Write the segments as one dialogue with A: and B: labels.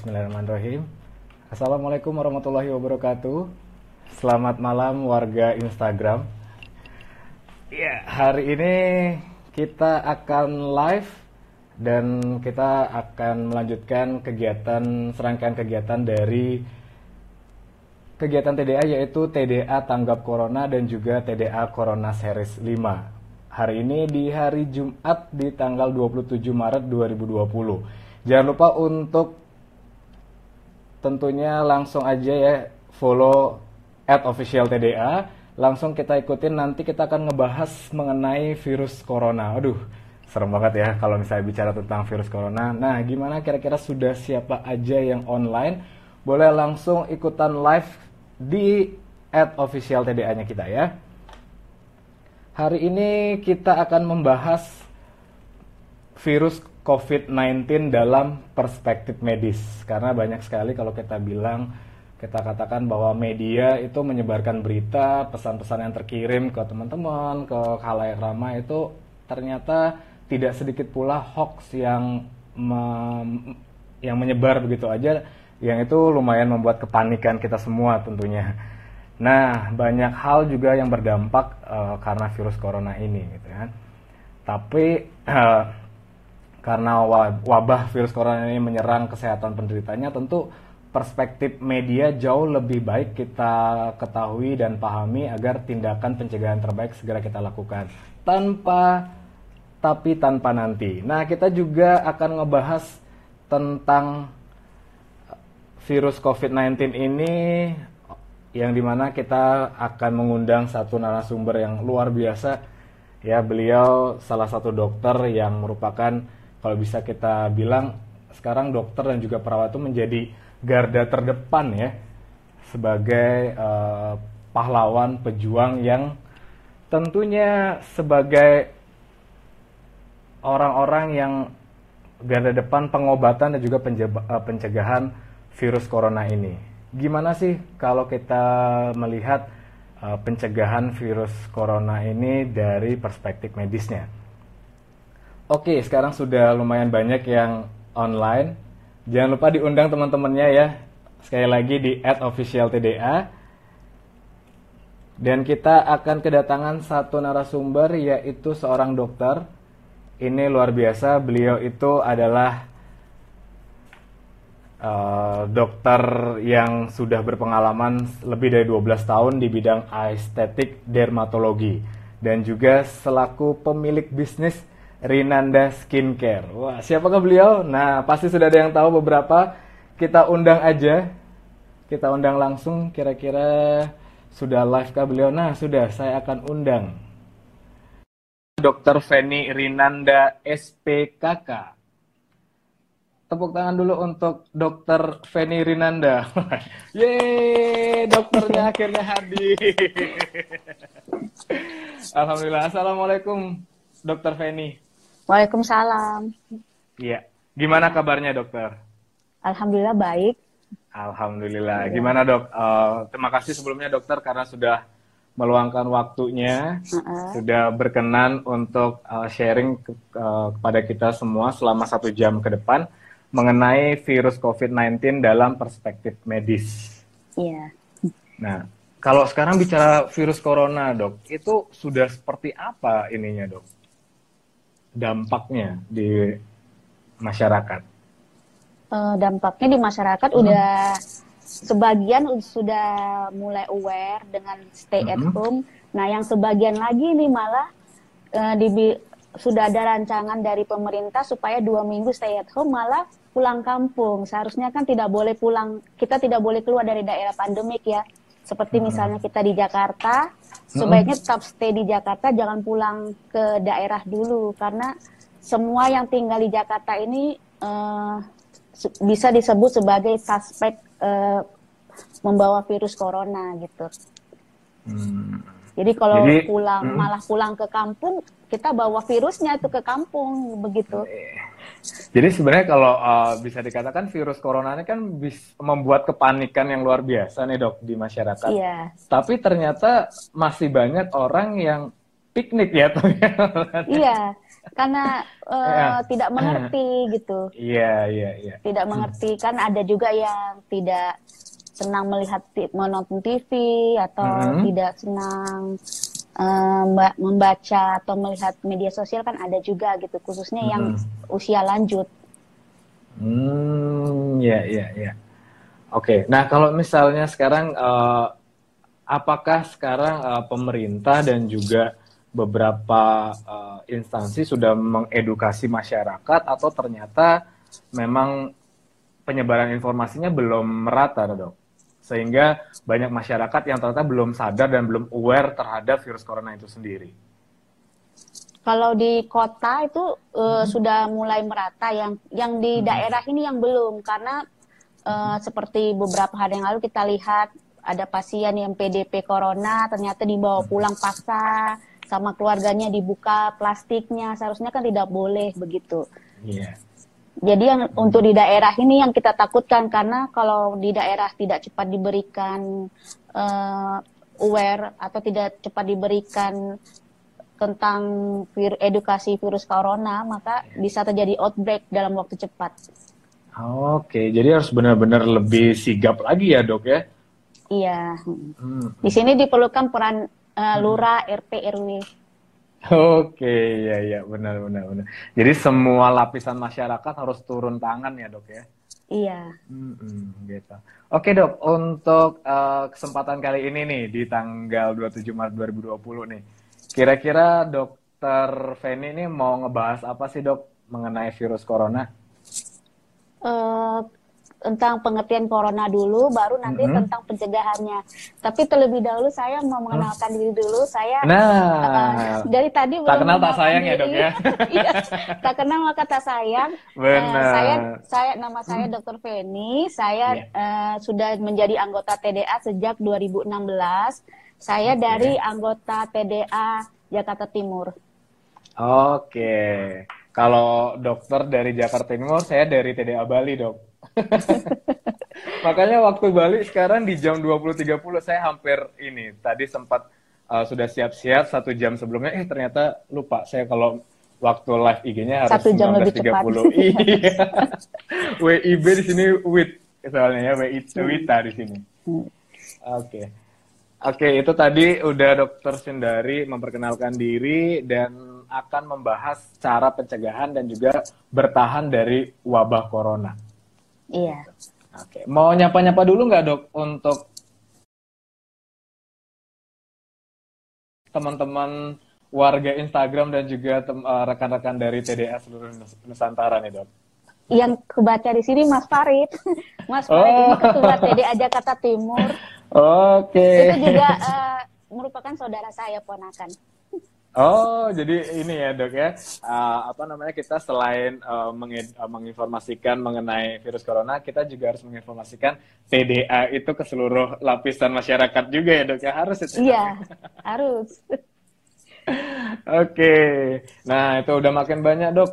A: Bismillahirrahmanirrahim. Assalamualaikum warahmatullahi wabarakatuh. Selamat malam warga Instagram. Ya, hari ini kita akan live dan kita akan melanjutkan kegiatan serangkaian kegiatan dari kegiatan TDA yaitu TDA Tanggap Corona dan juga TDA Corona Series 5. Hari ini di hari Jumat di tanggal 27 Maret 2020. Jangan lupa untuk tentunya langsung aja ya follow at official TDA. Langsung kita ikutin nanti kita akan ngebahas mengenai virus corona. Aduh, serem banget ya kalau misalnya bicara tentang virus corona. Nah, gimana kira-kira sudah siapa aja yang online? Boleh langsung ikutan live di at official TDA-nya kita ya. Hari ini kita akan membahas virus COVID-19 dalam perspektif medis. Karena banyak sekali kalau kita bilang kita katakan bahwa media itu menyebarkan berita, pesan-pesan yang terkirim ke teman-teman, ke khalayak ramai itu ternyata tidak sedikit pula hoax yang me, yang menyebar begitu aja, yang itu lumayan membuat kepanikan kita semua tentunya. Nah, banyak hal juga yang berdampak uh, karena virus corona ini, gitu kan. Tapi uh, karena wabah virus corona ini menyerang kesehatan penderitanya, tentu perspektif media jauh lebih baik kita ketahui dan pahami agar tindakan pencegahan terbaik segera kita lakukan tanpa tapi tanpa nanti. Nah, kita juga akan ngebahas tentang virus COVID-19 ini yang di mana kita akan mengundang satu narasumber yang luar biasa ya beliau salah satu dokter yang merupakan kalau bisa kita bilang sekarang dokter dan juga perawat itu menjadi garda terdepan ya sebagai uh, pahlawan pejuang yang tentunya sebagai orang-orang yang garda depan pengobatan dan juga eh, pencegahan virus corona ini. Gimana sih kalau kita melihat uh, pencegahan virus corona ini dari perspektif medisnya? Oke, sekarang sudah lumayan banyak yang online Jangan lupa diundang teman-temannya ya. Sekali lagi di @officialtda. Dan kita akan kedatangan satu narasumber yaitu seorang dokter. Ini luar biasa, beliau itu adalah uh, dokter yang sudah berpengalaman lebih dari 12 tahun di bidang estetik dermatologi dan juga selaku pemilik bisnis Rinanda Skincare. Wah, siapakah beliau? Nah, pasti sudah ada yang tahu beberapa. Kita undang aja. Kita undang langsung kira-kira sudah live kah beliau? Nah, sudah saya akan undang. Dr. Feni Rinanda SPKK. Tepuk tangan dulu untuk Dr. Feni Rinanda. Yeay, dokternya akhirnya hadir. Alhamdulillah. Assalamualaikum, Dr. Feni.
B: Waalaikumsalam.
A: Iya. Gimana kabarnya dokter?
B: Alhamdulillah baik.
A: Alhamdulillah. Ya. Gimana dok? Uh, terima kasih sebelumnya dokter karena sudah meluangkan waktunya, uh-uh. sudah berkenan untuk uh, sharing ke, uh, kepada kita semua selama satu jam ke depan mengenai virus COVID-19 dalam perspektif medis.
B: Iya.
A: Nah, kalau sekarang bicara virus corona dok, itu sudah seperti apa ininya dok? Dampaknya di masyarakat?
B: Uh, dampaknya di masyarakat hmm. udah sebagian sudah mulai aware dengan stay hmm. at home. Nah, yang sebagian lagi nih malah uh, di sudah ada rancangan dari pemerintah supaya dua minggu stay at home malah pulang kampung. Seharusnya kan tidak boleh pulang, kita tidak boleh keluar dari daerah pandemik ya. Seperti hmm. misalnya kita di Jakarta, sebaiknya tetap stay di Jakarta, jangan pulang ke daerah dulu karena semua yang tinggal di Jakarta ini uh, bisa disebut sebagai suspek uh, membawa virus corona gitu. Hmm. Jadi kalau Jadi, pulang hmm. malah pulang ke kampung, kita bawa virusnya itu ke kampung begitu.
A: Jadi sebenarnya kalau uh, bisa dikatakan virus corona ini kan bisa membuat kepanikan yang luar biasa nih dok di masyarakat.
B: Iya.
A: Tapi ternyata masih banyak orang yang piknik ya tuh.
B: iya, karena uh, tidak mengerti gitu.
A: Iya, iya, iya.
B: Tidak mengerti kan ada juga yang tidak senang melihat menonton TV atau mm -hmm. tidak senang uh, membaca atau melihat media sosial kan ada juga gitu khususnya mm -hmm. yang usia lanjut.
A: Hmm, ya, ya, ya. Oke, nah kalau misalnya sekarang, uh, apakah sekarang uh, pemerintah dan juga beberapa uh, instansi sudah mengedukasi masyarakat atau ternyata memang penyebaran informasinya belum merata, dok? Sehingga banyak masyarakat yang ternyata belum sadar dan belum aware terhadap virus corona itu sendiri.
B: Kalau di kota itu uh, hmm. sudah mulai merata, yang yang di hmm. daerah ini yang belum karena uh, seperti beberapa hari yang lalu kita lihat ada pasien yang PDP corona ternyata dibawa hmm. pulang paksa sama keluarganya dibuka plastiknya seharusnya kan tidak boleh begitu.
A: Yeah.
B: Jadi yang untuk di daerah ini yang kita takutkan karena kalau di daerah tidak cepat diberikan uh, aware atau tidak cepat diberikan tentang vir edukasi virus corona, maka bisa terjadi outbreak dalam waktu cepat.
A: Oke, jadi harus benar-benar lebih sigap lagi ya dok ya?
B: Iya. Hmm. Di sini diperlukan peran uh, lurah, RT, RW.
A: Oke, ya ya benar benar benar. Jadi semua lapisan masyarakat harus turun tangan ya dok ya?
B: Iya.
A: Hmm, gitu. Oke dok, untuk uh, kesempatan kali ini nih di tanggal 27 Maret 2020 nih, Kira-kira dokter Feni ini mau ngebahas apa sih dok mengenai virus corona?
B: Uh, tentang pengertian corona dulu, baru nanti mm -hmm. tentang pencegahannya. Tapi terlebih dahulu saya mau mengenalkan diri dulu. Saya
A: nah, uh,
B: dari tadi
A: tak kenal tak sayang diri. ya dok ya.
B: Iya, tak kenal maka tak sayang.
A: Benar. Uh,
B: saya saya nama saya hmm. Dr. Feni. Saya yeah. Iya. uh, sudah menjadi anggota TDA sejak 2016 saya okay. dari anggota TDA Jakarta Timur.
A: Oke. Kalau dokter dari Jakarta Timur, saya dari TDA Bali, Dok. Makanya waktu Bali sekarang di jam 20.30 saya hampir ini. Tadi sempat uh, sudah siap-siap satu jam sebelumnya, eh ternyata lupa saya kalau waktu live IG-nya harus
B: satu jam 19.30. lebih cepat.
A: iya. WIB di sini WIT soalnya ya, WIT Wita di sini. Hmm. Oke. Okay. Oke, itu tadi udah Dokter Sindari memperkenalkan diri dan akan membahas cara pencegahan dan juga bertahan dari wabah corona.
B: Iya.
A: Oke, mau nyapa-nyapa dulu nggak dok untuk teman-teman warga Instagram dan juga eh, rekan-rekan dari TDA seluruh Nusantara nih dok?
B: Yang kebaca di sini Mas Farid, Mas Farid oh. ketua TDA Jakarta Timur.
A: Oke. Okay.
B: Itu juga uh, merupakan saudara saya ponakan.
A: Oh, jadi ini ya dok ya, uh, apa namanya kita selain uh, menginformasikan mengenai virus corona, kita juga harus menginformasikan TDA itu ke seluruh lapisan masyarakat juga ya dok ya harus itu.
B: Iya, harus.
A: Oke, okay. nah itu udah makin banyak dok.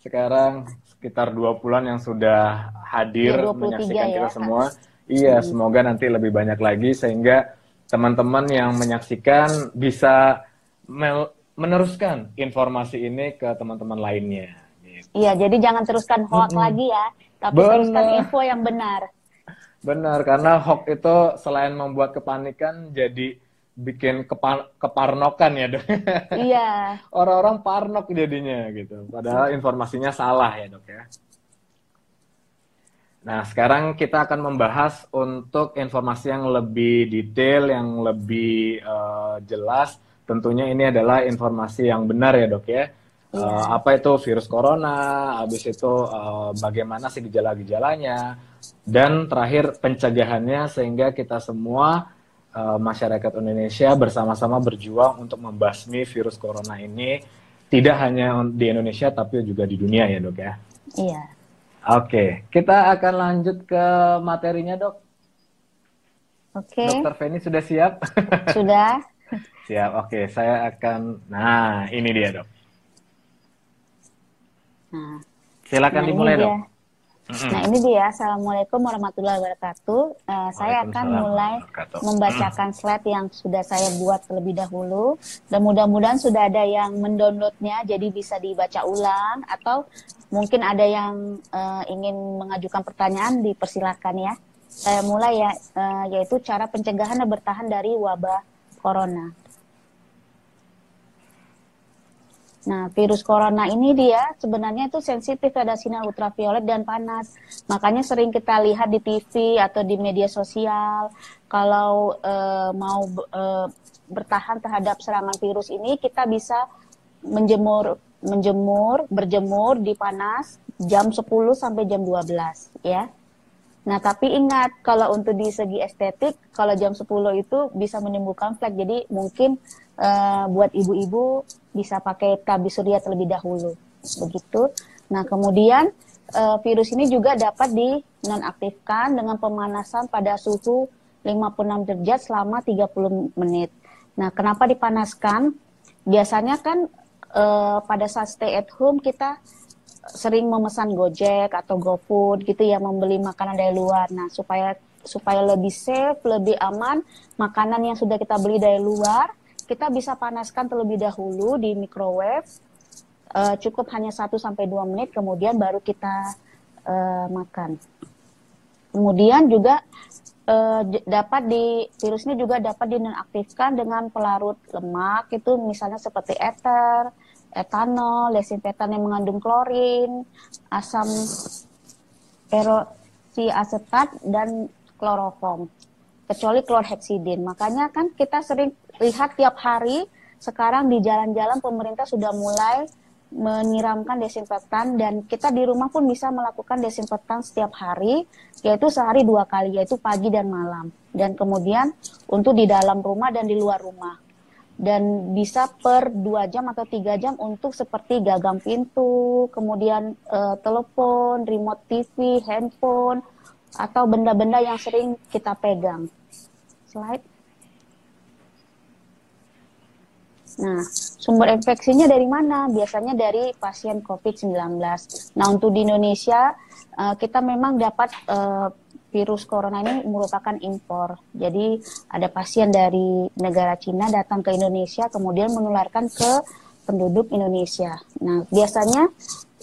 A: Sekarang sekitar dua bulan yang sudah hadir ya, menyaksikan ya, kita semua. Harus Iya, hmm. semoga nanti lebih banyak lagi sehingga teman-teman yang menyaksikan bisa meneruskan informasi ini ke teman-teman lainnya.
B: Gitu. Iya, jadi jangan teruskan hoax hmm. lagi ya, tapi benar. teruskan info yang benar.
A: Benar, karena hoax itu selain membuat kepanikan jadi bikin kepar keparnokan ya dok.
B: Iya.
A: Orang-orang parnok jadinya gitu. Padahal informasinya salah ya dok ya. Nah, sekarang kita akan membahas untuk informasi yang lebih detail, yang lebih uh, jelas. Tentunya ini adalah informasi yang benar ya dok ya. Uh, apa itu virus corona, habis itu uh, bagaimana sih gejala-gejalanya, dan terakhir pencegahannya sehingga kita semua uh, masyarakat Indonesia bersama-sama berjuang untuk membasmi virus corona ini tidak hanya di Indonesia tapi juga di dunia ya dok ya.
B: Iya.
A: Oke, kita akan lanjut ke materinya, Dok.
B: Oke.
A: Dokter Feni sudah siap?
B: Sudah.
A: siap. Oke, saya akan. Nah, ini dia, Dok. Nah. Silakan nah, dimulai, Dok.
B: Nah ini dia, Assalamualaikum warahmatullahi wabarakatuh. Uh, saya akan mulai membacakan slide yang sudah saya buat terlebih dahulu. Dan mudah-mudahan sudah ada yang mendownloadnya, jadi bisa dibaca ulang. Atau mungkin ada yang uh, ingin mengajukan pertanyaan, dipersilakan ya. Saya mulai ya, uh, yaitu cara pencegahan dan bertahan dari wabah corona. Nah, virus corona ini dia sebenarnya itu sensitif pada sinar ultraviolet dan panas. Makanya sering kita lihat di TV atau di media sosial kalau uh, mau uh, bertahan terhadap serangan virus ini kita bisa menjemur menjemur, berjemur di panas jam 10 sampai jam 12 ya. Nah, tapi ingat kalau untuk di segi estetik, kalau jam 10 itu bisa menimbulkan flek. Jadi mungkin uh, buat ibu-ibu bisa pakai tabir surya terlebih dahulu. Begitu. Nah, kemudian uh, virus ini juga dapat dinonaktifkan dengan pemanasan pada suhu 56 derajat selama 30 menit. Nah, kenapa dipanaskan? Biasanya kan uh, pada saat stay at home kita sering memesan Gojek atau GoFood gitu ya membeli makanan dari luar. Nah, supaya supaya lebih safe, lebih aman, makanan yang sudah kita beli dari luar, kita bisa panaskan terlebih dahulu di microwave. Uh, cukup hanya 1 sampai 2 menit kemudian baru kita uh, makan. Kemudian juga uh, dapat di virus ini juga dapat dinonaktifkan dengan pelarut lemak itu misalnya seperti ether, etanol, desinfektan yang mengandung klorin, asam erosi asetat dan kloroform. Kecuali klorhexidin. Makanya kan kita sering lihat tiap hari sekarang di jalan-jalan pemerintah sudah mulai menyiramkan desinfektan dan kita di rumah pun bisa melakukan desinfektan setiap hari yaitu sehari dua kali yaitu pagi dan malam dan kemudian untuk di dalam rumah dan di luar rumah dan bisa per dua jam atau tiga jam untuk seperti gagang pintu, kemudian uh, telepon, remote TV, handphone, atau benda-benda yang sering kita pegang. Slide. Nah, sumber infeksinya dari mana? Biasanya dari pasien COVID-19. Nah, untuk di Indonesia, uh, kita memang dapat uh, virus corona ini merupakan impor. Jadi ada pasien dari negara Cina datang ke Indonesia kemudian menularkan ke penduduk Indonesia. Nah, biasanya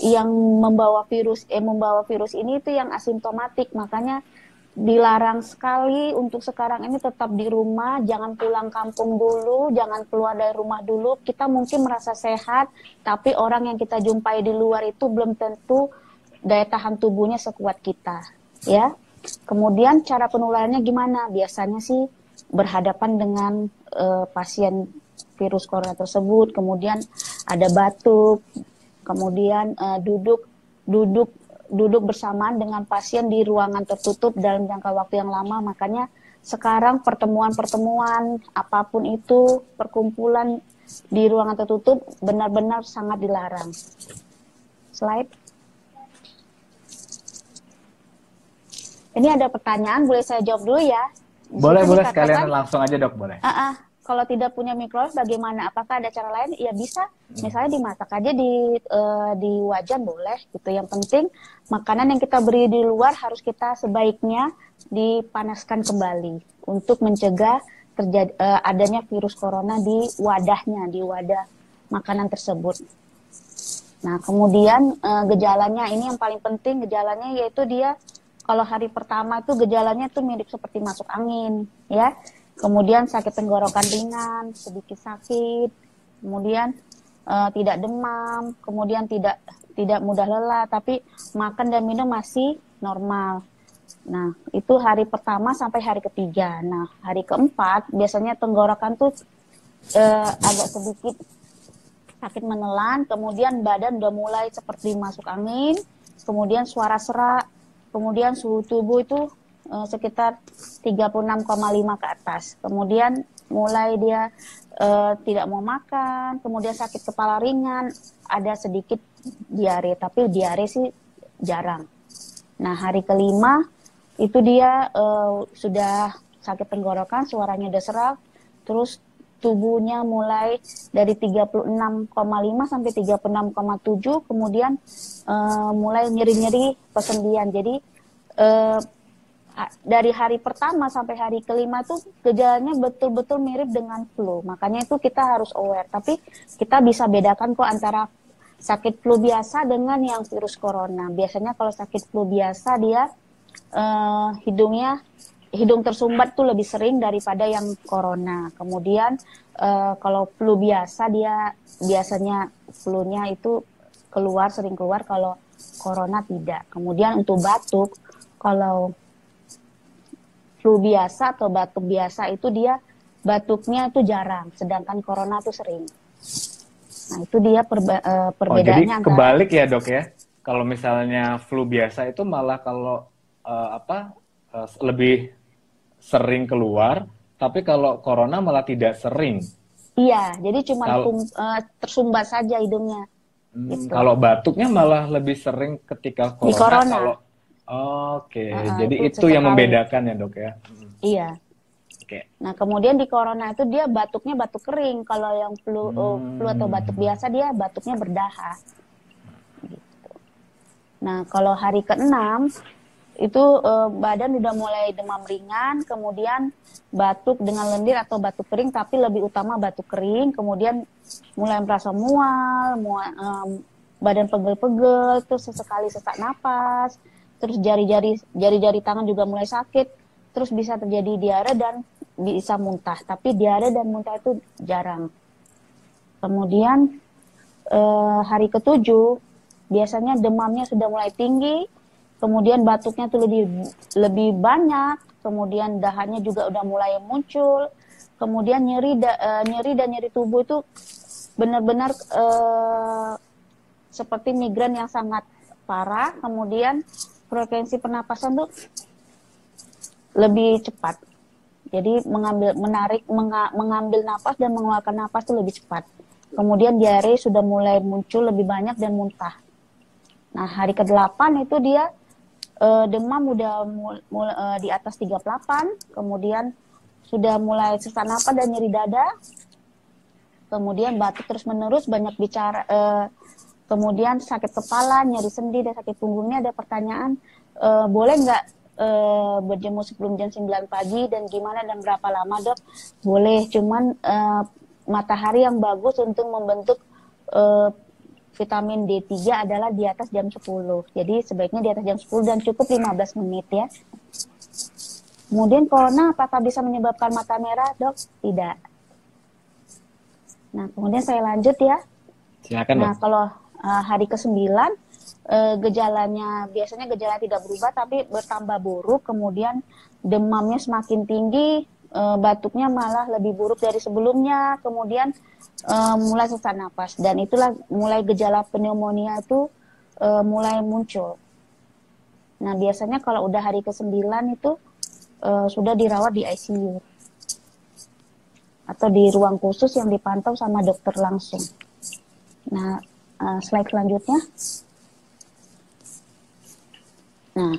B: yang membawa virus eh membawa virus ini itu yang asimptomatik. Makanya dilarang sekali untuk sekarang ini tetap di rumah, jangan pulang kampung dulu, jangan keluar dari rumah dulu. Kita mungkin merasa sehat, tapi orang yang kita jumpai di luar itu belum tentu daya tahan tubuhnya sekuat kita, ya. Kemudian cara penularannya gimana? Biasanya sih berhadapan dengan uh, pasien virus corona tersebut, kemudian ada batuk, kemudian uh, duduk duduk duduk bersamaan dengan pasien di ruangan tertutup dalam jangka waktu yang lama. Makanya sekarang pertemuan-pertemuan apa pun itu perkumpulan di ruangan tertutup benar-benar sangat dilarang. Slide. Ini ada pertanyaan, boleh saya jawab dulu ya?
A: Boleh, boleh sekalian langsung aja dok, boleh.
B: Uh -uh, kalau tidak punya mikrowave bagaimana? Apakah ada cara lain? Ya bisa, misalnya dimasak aja di uh, di wajan boleh gitu. Yang penting makanan yang kita beri di luar harus kita sebaiknya dipanaskan kembali untuk mencegah terjadi uh, adanya virus corona di wadahnya, di wadah makanan tersebut. Nah, kemudian uh, gejalanya ini yang paling penting gejalanya yaitu dia kalau hari pertama itu gejalanya itu mirip seperti masuk angin, ya. Kemudian sakit tenggorokan ringan, sedikit sakit, kemudian uh, tidak demam, kemudian tidak tidak mudah lelah, tapi makan dan minum masih normal. Nah, itu hari pertama sampai hari ketiga. Nah, hari keempat biasanya tenggorokan tuh uh, agak sedikit sakit menelan, kemudian badan udah mulai seperti masuk angin, kemudian suara serak, kemudian suhu tubuh itu uh, sekitar 36,5 ke atas. Kemudian mulai dia uh, tidak mau makan, kemudian sakit kepala ringan, ada sedikit diare, tapi diare sih jarang. Nah, hari kelima itu dia uh, sudah sakit tenggorokan, suaranya udah serak, terus tubuhnya mulai dari 36,5 sampai 36,7 kemudian uh, mulai nyeri-nyeri persendian. Jadi uh, dari hari pertama sampai hari kelima tuh gejalanya betul-betul mirip dengan flu. Makanya itu kita harus aware. Tapi kita bisa bedakan kok antara sakit flu biasa dengan yang virus corona. Biasanya kalau sakit flu biasa dia uh, hidungnya hidung tersumbat tuh lebih sering daripada yang corona. Kemudian uh, kalau flu biasa dia biasanya flu-nya itu keluar sering keluar kalau corona tidak. Kemudian untuk batuk kalau flu biasa atau batuk biasa itu dia batuknya itu jarang, sedangkan corona itu sering. Nah itu dia perba uh, perbedaannya.
A: Oh, jadi kebalik ya dok ya? Kalau misalnya flu biasa itu malah kalau uh, apa uh, lebih sering keluar, tapi kalau corona malah tidak sering.
B: Iya, jadi cuma kalo, uh, tersumbat saja hidungnya.
A: Hmm, gitu. Kalau batuknya malah lebih sering ketika corona. Di corona. Kalau Oke, okay. uh, jadi itu, itu yang membedakan ya dok ya?
B: Iya. Oke. Okay. Nah kemudian di corona itu dia batuknya batuk kering. Kalau yang flu, hmm. flu atau batuk biasa dia batuknya berdahak. Gitu. Nah kalau hari keenam itu uh, badan udah mulai demam ringan, kemudian batuk dengan lendir atau batuk kering, tapi lebih utama batuk kering, kemudian mulai merasa mual, mual um, badan pegel-pegel, terus sesekali sesak napas, terus jari-jari jari-jari tangan juga mulai sakit, terus bisa terjadi diare dan bisa muntah. Tapi diare dan muntah itu jarang. Kemudian eh, hari ketujuh biasanya demamnya sudah mulai tinggi, kemudian batuknya tuh lebih lebih banyak, kemudian dahannya juga udah mulai muncul, kemudian nyeri da, uh, nyeri dan nyeri tubuh itu benar-benar uh, seperti migrain yang sangat parah, kemudian frekuensi pernapasan tuh lebih cepat. Jadi mengambil menarik menga, mengambil napas dan mengeluarkan napas tuh lebih cepat. Kemudian diare sudah mulai muncul lebih banyak dan muntah. Nah, hari ke-8 itu dia uh, demam udah mul, mul, uh, di atas 38, kemudian sudah mulai sesak napas dan nyeri dada. Kemudian batuk terus-menerus, banyak bicara uh, kemudian sakit kepala, nyeri sendi, dan sakit punggungnya ada pertanyaan, e, boleh nggak e, berjemur sebelum jam 9 pagi dan gimana dan berapa lama dok? Boleh, cuman e, matahari yang bagus untuk membentuk e, vitamin D3 adalah di atas jam 10. Jadi sebaiknya di atas jam 10 dan cukup 15 menit ya. Kemudian corona apakah bisa menyebabkan mata merah, dok? Tidak. Nah, kemudian saya lanjut ya.
A: Silakan,
B: Nah, kalau uh, hari ke-9 uh, gejalanya biasanya gejala tidak berubah tapi bertambah buruk kemudian demamnya semakin tinggi uh, batuknya malah lebih buruk dari sebelumnya kemudian uh, mulai sesak napas. Dan itulah mulai gejala pneumonia itu uh, mulai muncul. Nah biasanya kalau udah hari ke-9 itu uh, sudah dirawat di ICU atau di ruang khusus yang dipantau sama dokter langsung. Nah uh, slide selanjutnya. Nah,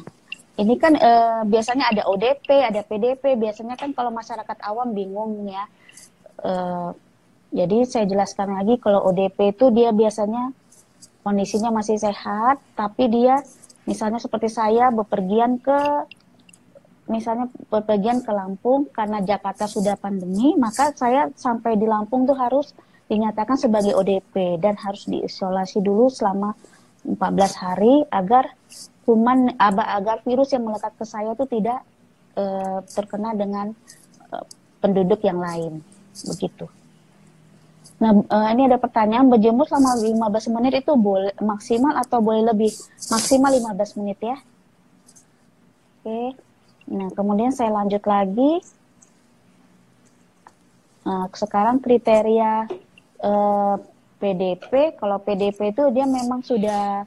B: ini kan uh, biasanya ada ODP, ada PDP. Biasanya kan kalau masyarakat awam bingung ya. Uh, jadi saya jelaskan lagi kalau ODP itu dia biasanya kondisinya masih sehat, tapi dia misalnya seperti saya bepergian ke misalnya bepergian ke Lampung karena Jakarta sudah pandemi, maka saya sampai di Lampung tuh harus dinyatakan sebagai ODP dan harus diisolasi dulu selama 14 hari agar kuman agar virus yang melekat ke saya itu tidak uh, terkena dengan uh, penduduk yang lain begitu. Nah, uh, ini ada pertanyaan berjemur selama 15 menit itu boleh maksimal atau boleh lebih? Maksimal 15 menit ya. Oke. Nah, kemudian saya lanjut lagi. Nah, sekarang kriteria eh, PDP, kalau PDP itu dia memang sudah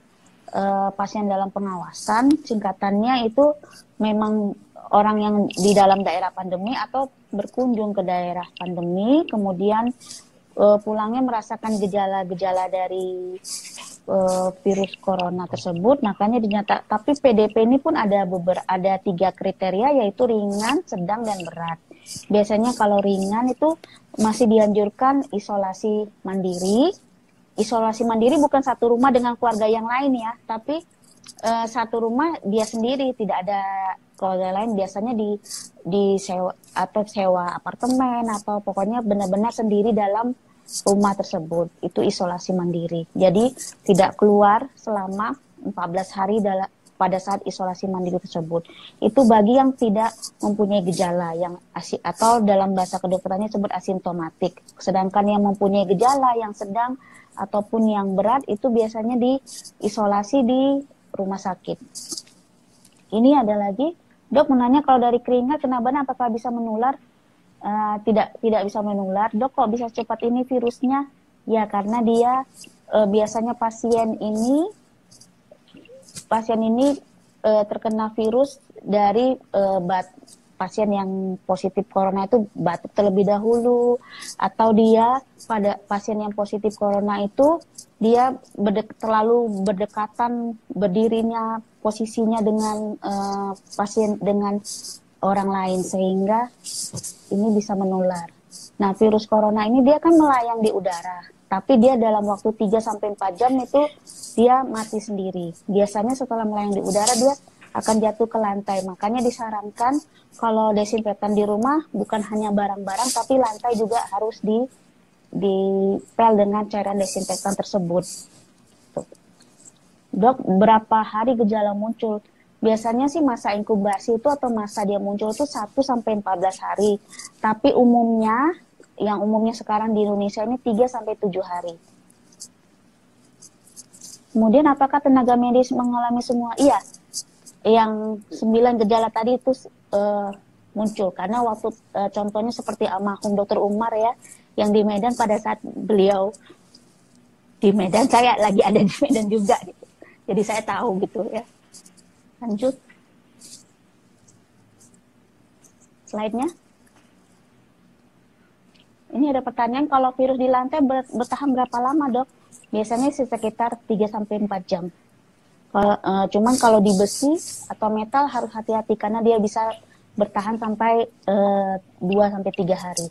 B: uh, pasien dalam pengawasan, singkatannya itu memang orang yang di dalam daerah pandemi atau berkunjung ke daerah pandemi, kemudian uh, pulangnya merasakan gejala-gejala dari virus corona tersebut, makanya dinyata. Tapi PDP ini pun ada beber, ada tiga kriteria yaitu ringan, sedang dan berat. Biasanya kalau ringan itu masih dianjurkan isolasi mandiri. Isolasi mandiri bukan satu rumah dengan keluarga yang lain ya, tapi uh, satu rumah dia sendiri, tidak ada keluarga lain. Biasanya di di sewa atau sewa apartemen atau pokoknya benar-benar sendiri dalam rumah tersebut. Itu isolasi mandiri. Jadi tidak keluar selama 14 hari dalam pada saat isolasi mandiri tersebut. Itu bagi yang tidak mempunyai gejala yang asik atau dalam bahasa kedokterannya disebut asimptomatik. Sedangkan yang mempunyai gejala yang sedang ataupun yang berat itu biasanya diisolasi di rumah sakit. Ini ada lagi, dok menanya kalau dari keringat kena benar apakah bisa menular? Uh, tidak tidak bisa menular. Dok kok bisa cepat ini virusnya? Ya karena dia uh, biasanya pasien ini pasien ini uh, terkena virus dari uh, bat pasien yang positif corona itu batuk terlebih dahulu atau dia pada pasien yang positif corona itu dia berdek, terlalu berdekatan berdirinya posisinya dengan uh, pasien dengan orang lain sehingga ini bisa menular. Nah, virus corona ini dia kan melayang di udara tapi dia dalam waktu 3 sampai 4 jam itu dia mati sendiri. Biasanya setelah melayang di udara dia akan jatuh ke lantai. Makanya disarankan kalau desinfektan di rumah bukan hanya barang-barang tapi lantai juga harus di dipel dengan cairan desinfektan tersebut. Dok, berapa hari gejala muncul? Biasanya sih masa inkubasi itu atau masa dia muncul itu 1 sampai 14 hari. Tapi umumnya yang umumnya sekarang di Indonesia ini 3 sampai 7 hari. Kemudian apakah tenaga medis mengalami semua? Iya. Yang sembilan gejala tadi itu uh, muncul karena waktu uh, contohnya seperti almarhum Dokter Umar ya yang di Medan pada saat beliau di Medan saya lagi ada di Medan juga gitu. Jadi saya tahu gitu ya. Lanjut. Slide-nya. Ini ada pertanyaan kalau virus di lantai bertahan berapa lama, Dok? Biasanya sekitar 3 sampai 4 jam. Kalau uh, cuman kalau di besi atau metal harus hati-hati karena dia bisa bertahan sampai uh, eh, 2 sampai 3 hari.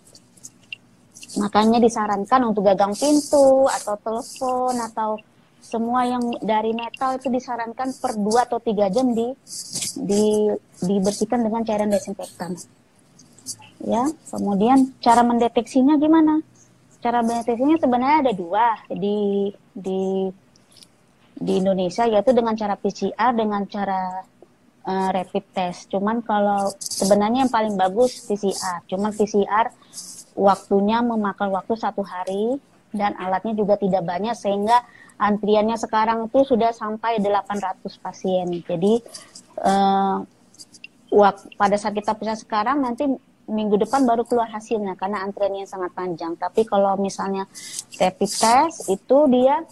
B: Makanya disarankan untuk gagang pintu atau telepon atau semua yang dari metal itu disarankan per 2 atau 3 jam di, di dibersihkan dengan cairan desinfektan ya kemudian cara mendeteksinya gimana? Cara mendeteksinya sebenarnya ada dua di di di Indonesia yaitu dengan cara PCR dengan cara uh, rapid test. Cuman kalau sebenarnya yang paling bagus PCR cuman PCR waktunya memakan waktu satu hari dan alatnya juga tidak banyak sehingga antriannya sekarang itu sudah sampai 800 pasien. Jadi uh, pada saat kita periksa sekarang nanti minggu depan baru keluar hasilnya karena antriannya sangat panjang. Tapi kalau misalnya rapid test itu dia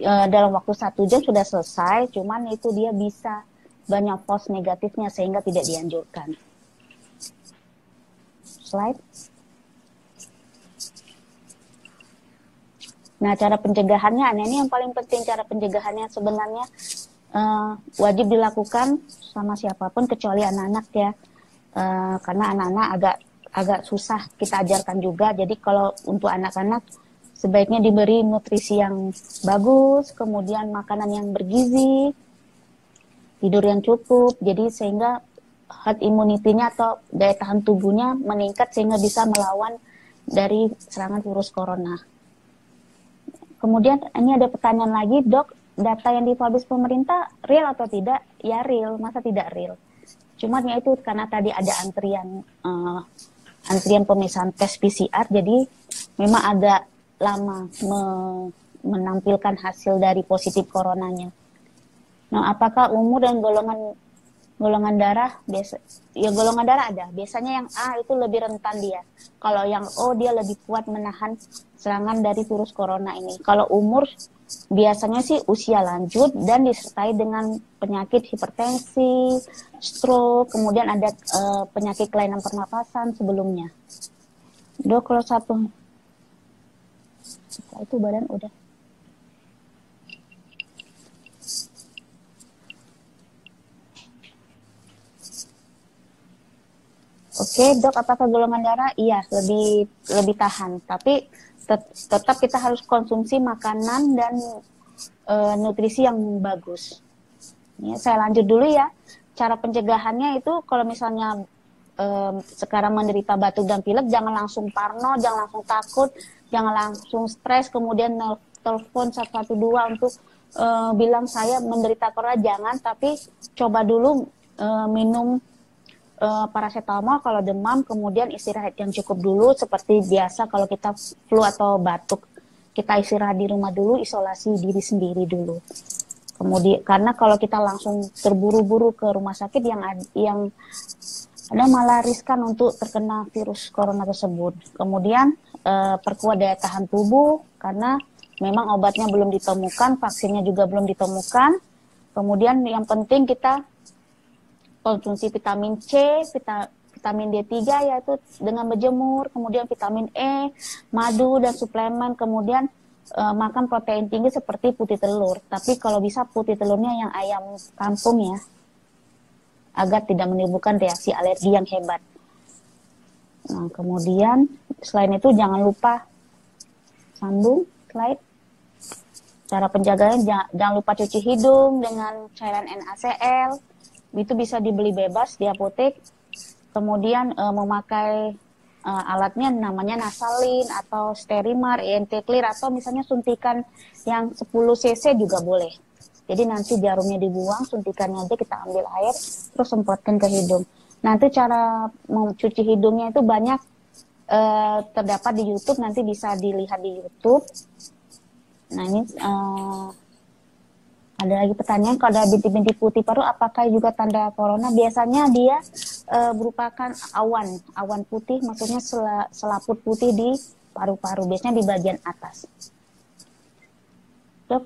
B: e, dalam waktu satu jam sudah selesai, cuman itu dia bisa banyak false negatifnya sehingga tidak dianjurkan. Slide. Nah, cara pencegahannya, nah ini yang paling penting cara pencegahannya sebenarnya uh, wajib dilakukan sama siapa pun kecuali anak-anak ya uh, karena anak-anak agak agak susah kita ajarkan juga. Jadi kalau untuk anak-anak sebaiknya diberi nutrisi yang bagus, kemudian makanan yang bergizi, tidur yang cukup. Jadi sehingga herd immunity-nya atau daya tahan tubuhnya meningkat sehingga bisa melawan dari serangan virus corona. Kemudian ini ada pertanyaan lagi, dok, data yang dipublish pemerintah real atau tidak? Ya real, masa tidak real? Cuman ya itu karena tadi ada antrian uh, antrian pemeriksaan tes PCR, jadi memang agak lama me menampilkan hasil dari positif coronanya. Nah, apakah umur dan golongan golongan darah biasa ya golongan darah ada. Biasanya yang A itu lebih rentan dia. Kalau yang O dia lebih kuat menahan serangan dari virus corona ini. Kalau umur biasanya sih usia lanjut dan disertai dengan penyakit hipertensi, stroke, kemudian ada uh, penyakit kelainan pernapasan sebelumnya. Dok, kalau satu itu badan udah. Oke, Oke, dok, apakah golongan darah? Iya, lebih lebih tahan. Tapi tet tetap kita harus konsumsi makanan dan e, nutrisi yang bagus. Ya, saya lanjut dulu ya. Cara pencegahannya itu kalau misalnya e, sekarang menderita batuk dan pilek, jangan langsung parno, jangan langsung takut, jangan langsung stres, kemudian telepon 112 untuk e, bilang saya menderita corona, jangan. Tapi coba dulu e, minum uh, paracetamol kalau demam, kemudian istirahat yang cukup dulu seperti biasa kalau kita flu atau batuk. Kita istirahat di rumah dulu, isolasi diri sendiri dulu. Kemudian karena kalau kita langsung terburu-buru ke rumah sakit yang yang ada malah riskan untuk terkena virus corona tersebut. Kemudian uh, perkuat daya tahan tubuh karena memang obatnya belum ditemukan, vaksinnya juga belum ditemukan. Kemudian yang penting kita konsumsi vitamin C, vita, vitamin D3 yaitu dengan berjemur, kemudian vitamin E, madu dan suplemen, kemudian e, makan protein tinggi seperti putih telur. Tapi kalau bisa putih telurnya yang ayam kampung ya, agar tidak menimbulkan reaksi alergi yang hebat. Nah, kemudian selain itu jangan lupa sambung slide. Cara penjagaannya jangan, jangan lupa cuci hidung dengan cairan NaCl itu bisa dibeli bebas di apotek. Kemudian e, memakai e, alatnya namanya nasalin atau sterimar, ENT clear atau misalnya suntikan yang 10 cc juga boleh. Jadi nanti jarumnya dibuang, suntikannya aja kita ambil air, terus semprotkan ke hidung. Nanti cara mencuci hidungnya itu banyak e, terdapat di YouTube, nanti bisa dilihat di YouTube. Nah ini uh, ada lagi pertanyaan kalau ada bintik-bintik putih paru apakah juga tanda corona? Biasanya dia e, merupakan awan, awan putih maksudnya sel, selaput putih di paru-paru, biasanya di bagian atas. Dok,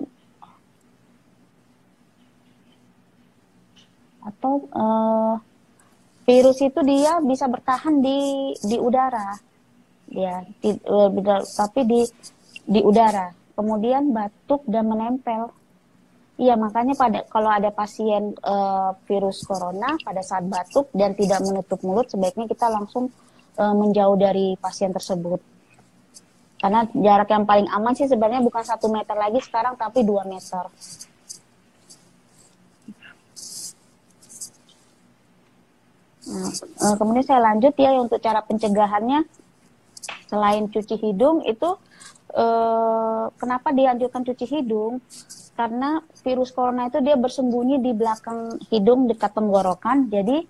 B: atau e, virus itu dia bisa bertahan di di udara, ya, di, e, tapi di di udara. Kemudian batuk dan menempel Iya, makanya pada kalau ada pasien uh, virus corona pada saat batuk dan tidak menutup mulut, sebaiknya kita langsung uh, menjauh dari pasien tersebut. Karena jarak yang paling aman sih sebenarnya bukan satu meter lagi sekarang, tapi dua meter. Nah, uh, kemudian saya lanjut ya untuk cara pencegahannya. Selain cuci hidung itu, uh, kenapa dianjurkan cuci hidung? karena virus corona itu dia bersembunyi di belakang hidung dekat tenggorokan. Jadi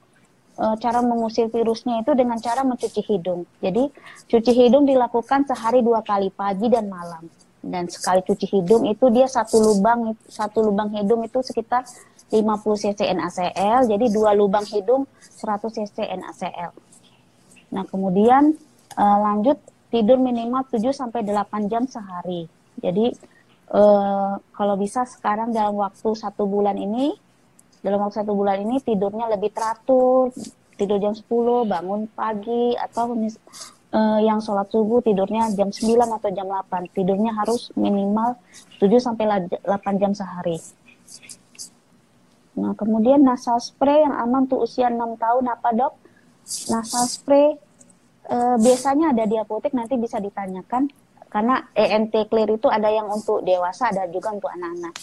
B: e, cara mengusir virusnya itu dengan cara mencuci hidung. Jadi cuci hidung dilakukan sehari dua kali pagi dan malam. Dan sekali cuci hidung itu dia satu lubang satu lubang hidung itu sekitar 50 cc NaCl. Jadi dua lubang hidung 100 cc NaCl. Nah, kemudian e, lanjut tidur minimal 7 sampai 8 jam sehari. Jadi uh, kalau bisa sekarang dalam waktu satu bulan ini dalam waktu satu bulan ini tidurnya lebih teratur. Tidur jam 10 bangun pagi atau uh, yang sholat subuh tidurnya jam 9 atau jam 8 tidurnya harus minimal 7 sampai 8 jam sehari. Nah kemudian nasal spray yang aman tuh usia 6 tahun apa dok? Nasal spray uh, biasanya ada di apotek nanti bisa ditanyakan karena ENT clear itu ada yang untuk dewasa, ada juga untuk anak-anak.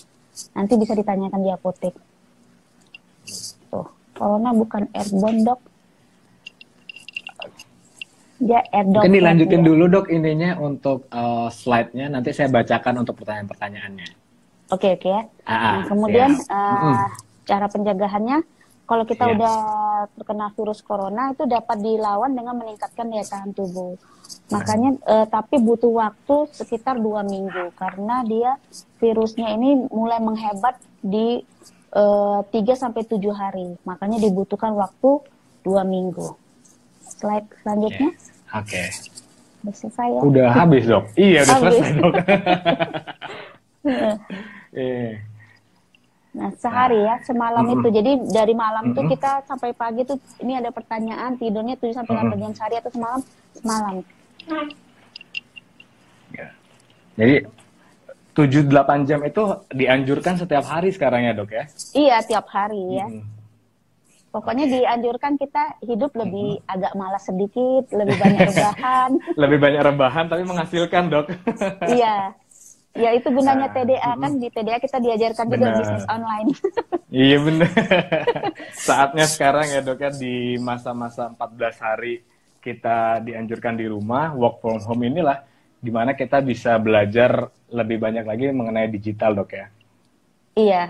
B: Nanti bisa ditanyakan di apotek. Tuh, corona bukan airborne dok.
A: Dia airdrop. Mungkin dilanjutin dulu dok ininya untuk uh, slide-nya. Nanti saya bacakan untuk pertanyaan-pertanyaannya.
B: Oke okay, oke okay, ya. Ah, ah, nah, kemudian ya. uh, mm -hmm. cara pencegahannya kalau kita yeah. udah terkena virus corona itu dapat dilawan dengan meningkatkan daya tahan tubuh. Makanya uh, tapi butuh waktu sekitar dua minggu karena dia virusnya ini mulai menghebat di eh, 3 sampai tujuh hari. Makanya dibutuhkan waktu dua minggu. Slide selanjutnya.
A: Oke. Okay.
B: Udah selesai ya?
A: Udah habis dok. Iya udah habis. selesai dok.
B: eh. Nah, sehari ya, semalam mm -hmm. itu. Jadi dari malam mm -hmm. tuh kita sampai pagi tuh ini ada pertanyaan tidurnya 7 sampai 8 mm -hmm. jam sehari atau semalam? Semalam.
A: Ya. Jadi 7-8 jam itu dianjurkan setiap hari sekarang ya dok ya?
B: Iya, tiap hari ya. Hmm. Pokoknya dianjurkan kita hidup lebih hmm. agak malas sedikit, lebih banyak rebahan.
A: lebih banyak rebahan tapi menghasilkan, Dok.
B: iya. Ya itu gunanya TDA kan di TDA kita diajarkan bener. juga bisnis online.
A: iya benar. Saatnya sekarang ya dok ya di masa-masa 14 hari kita dianjurkan di rumah work from home inilah di mana kita bisa belajar lebih banyak lagi mengenai digital dok ya.
B: Iya.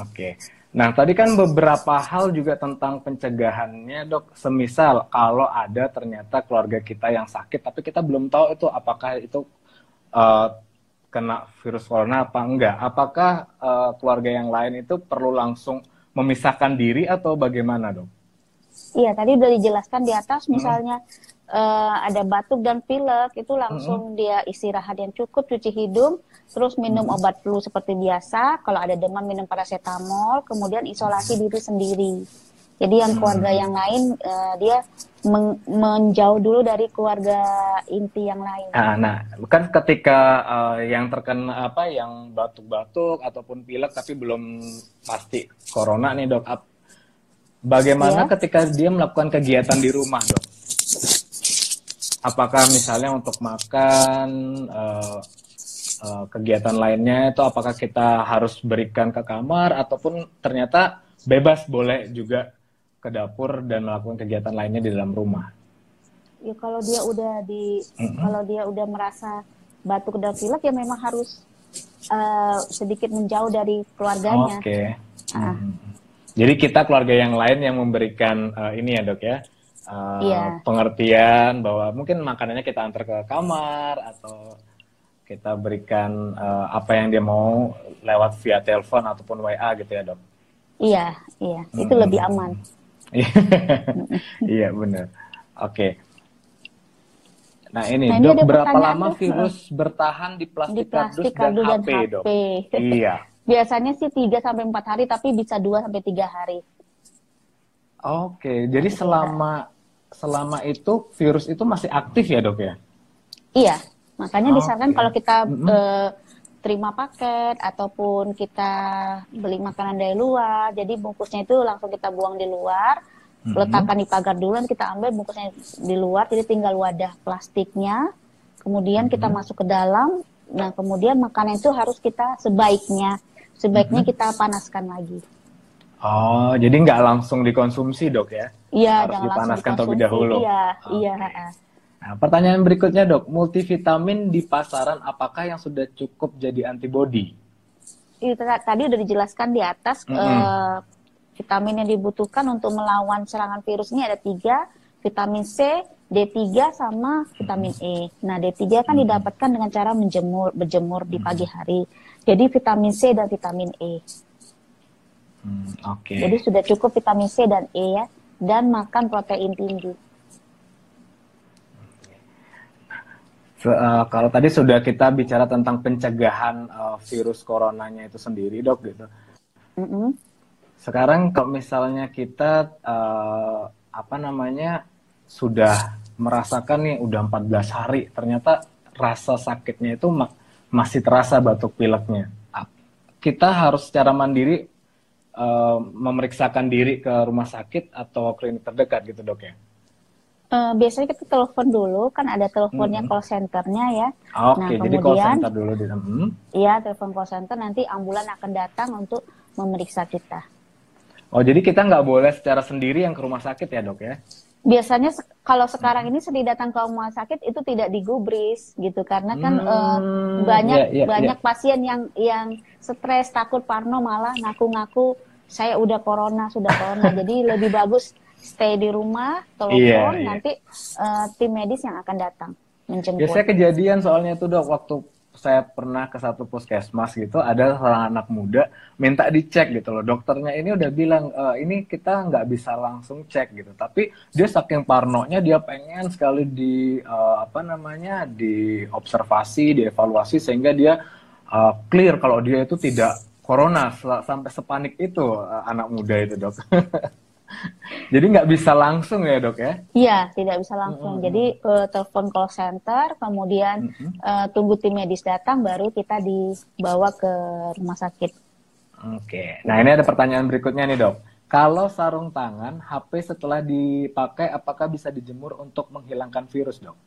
A: Oke. Nah tadi kan beberapa hal juga tentang pencegahannya dok. Semisal kalau ada ternyata keluarga kita yang sakit tapi kita belum tahu itu apakah itu uh, kena virus corona apa enggak? Apakah uh, keluarga yang lain itu perlu langsung memisahkan diri atau bagaimana dong?
B: Iya, tadi udah dijelaskan di atas, misalnya hmm. uh, ada batuk dan pilek, itu langsung hmm. dia istirahat yang cukup, cuci hidung, terus minum hmm. obat flu seperti biasa. Kalau ada demam minum paracetamol, kemudian isolasi diri sendiri. Jadi yang keluarga yang lain uh, dia men menjauh dulu dari keluarga inti yang lain.
A: Nah, nah kan ketika uh, yang terkena apa yang batuk-batuk ataupun pilek tapi belum pasti corona nih dok, bagaimana ya. ketika dia melakukan kegiatan di rumah dok? Apakah misalnya untuk makan uh, uh, kegiatan lainnya itu apakah kita harus berikan ke kamar ataupun ternyata bebas boleh juga ke dapur dan melakukan kegiatan lainnya di dalam rumah.
B: Ya kalau dia udah di mm-hmm. kalau dia udah merasa batuk dan pilek ya memang harus uh, sedikit menjauh dari keluarganya.
A: Oke. Okay. Ah. Mm-hmm. Jadi kita keluarga yang lain yang memberikan uh, ini ya dok ya. Uh, yeah. pengertian bahwa mungkin makanannya kita antar ke kamar atau kita berikan uh, apa yang dia mau lewat via telepon ataupun WA gitu ya dok.
B: Iya, iya, itu hmm. lebih aman.
A: iya benar. Oke. Okay. Nah ini, nah, ini dok berapa lama virus bertahan di plastik, di plastik kardus, dan, dan HP, HP, dok?
B: iya. Biasanya sih 3 sampai empat hari, tapi bisa 2 sampai tiga hari.
A: Oke, okay. jadi selama selama itu virus itu masih aktif ya dok ya?
B: Iya, makanya okay. disarankan kalau kita mm -hmm. uh, terima paket ataupun kita beli makanan dari luar jadi bungkusnya itu langsung kita buang di luar mm-hmm. letakkan di pagar dulu kita ambil bungkusnya di luar jadi tinggal wadah plastiknya kemudian mm-hmm. kita masuk ke dalam nah kemudian makanan itu harus kita sebaiknya sebaiknya mm-hmm. kita panaskan lagi
A: oh jadi nggak langsung dikonsumsi dok ya
B: iya
A: harus dipanaskan terlebih dahulu
B: iya okay. iya
A: Nah, pertanyaan berikutnya dok, multivitamin di pasaran apakah yang sudah cukup jadi antibody?
B: Itu tadi udah dijelaskan di atas mm -hmm. uh, vitamin yang dibutuhkan untuk melawan serangan virus ini ada tiga, vitamin C, D3 sama vitamin E. Nah, D3 kan hmm. didapatkan dengan cara menjemur, berjemur di pagi hari. Jadi vitamin C dan vitamin E. Hmm, Oke. Okay. Jadi sudah cukup vitamin C dan E ya, dan makan protein tinggi.
A: Uh, kalau tadi sudah kita bicara tentang pencegahan uh, virus coronanya itu sendiri dok gitu. Mm -hmm. Sekarang kalau misalnya kita uh, apa namanya sudah merasakan nih udah 14 hari ternyata rasa sakitnya itu ma masih terasa batuk pileknya. Kita harus secara mandiri uh, memeriksakan diri ke rumah sakit atau klinik terdekat gitu dok ya?
B: Uh, biasanya kita telepon dulu, kan ada teleponnya hmm. call centernya ya.
A: Oke, okay, nah, jadi call center dulu di
B: hmm. Iya, telepon call center nanti ambulan akan datang untuk memeriksa kita.
A: Oh, jadi kita nggak boleh secara sendiri yang ke rumah sakit ya dok ya?
B: Biasanya kalau sekarang ini sedih datang ke rumah sakit itu tidak digubris gitu karena kan hmm, uh, banyak yeah, yeah, banyak yeah. pasien yang yang stres takut parno malah ngaku-ngaku saya udah corona sudah corona jadi lebih bagus stay di rumah, telepon, iya, iya. nanti uh, tim medis yang akan datang menjemput.
A: Biasanya kejadian soalnya itu dok waktu saya pernah ke satu puskesmas gitu, ada seorang anak muda minta dicek gitu loh. Dokternya ini udah bilang e, ini kita nggak bisa langsung cek gitu, tapi dia saking parnonya dia pengen sekali di uh, apa namanya di observasi, dievaluasi sehingga dia uh, clear kalau dia itu tidak corona sampai sepanik itu uh, anak muda itu dok. Jadi nggak bisa langsung ya dok ya?
B: Iya, tidak bisa langsung. Mm -hmm. Jadi uh, telepon call center, kemudian mm -hmm. uh, tunggu tim medis datang, baru kita dibawa ke rumah sakit.
A: Oke, nah ini ada pertanyaan berikutnya nih dok. Kalau sarung tangan, HP setelah dipakai apakah bisa dijemur untuk menghilangkan virus, dok?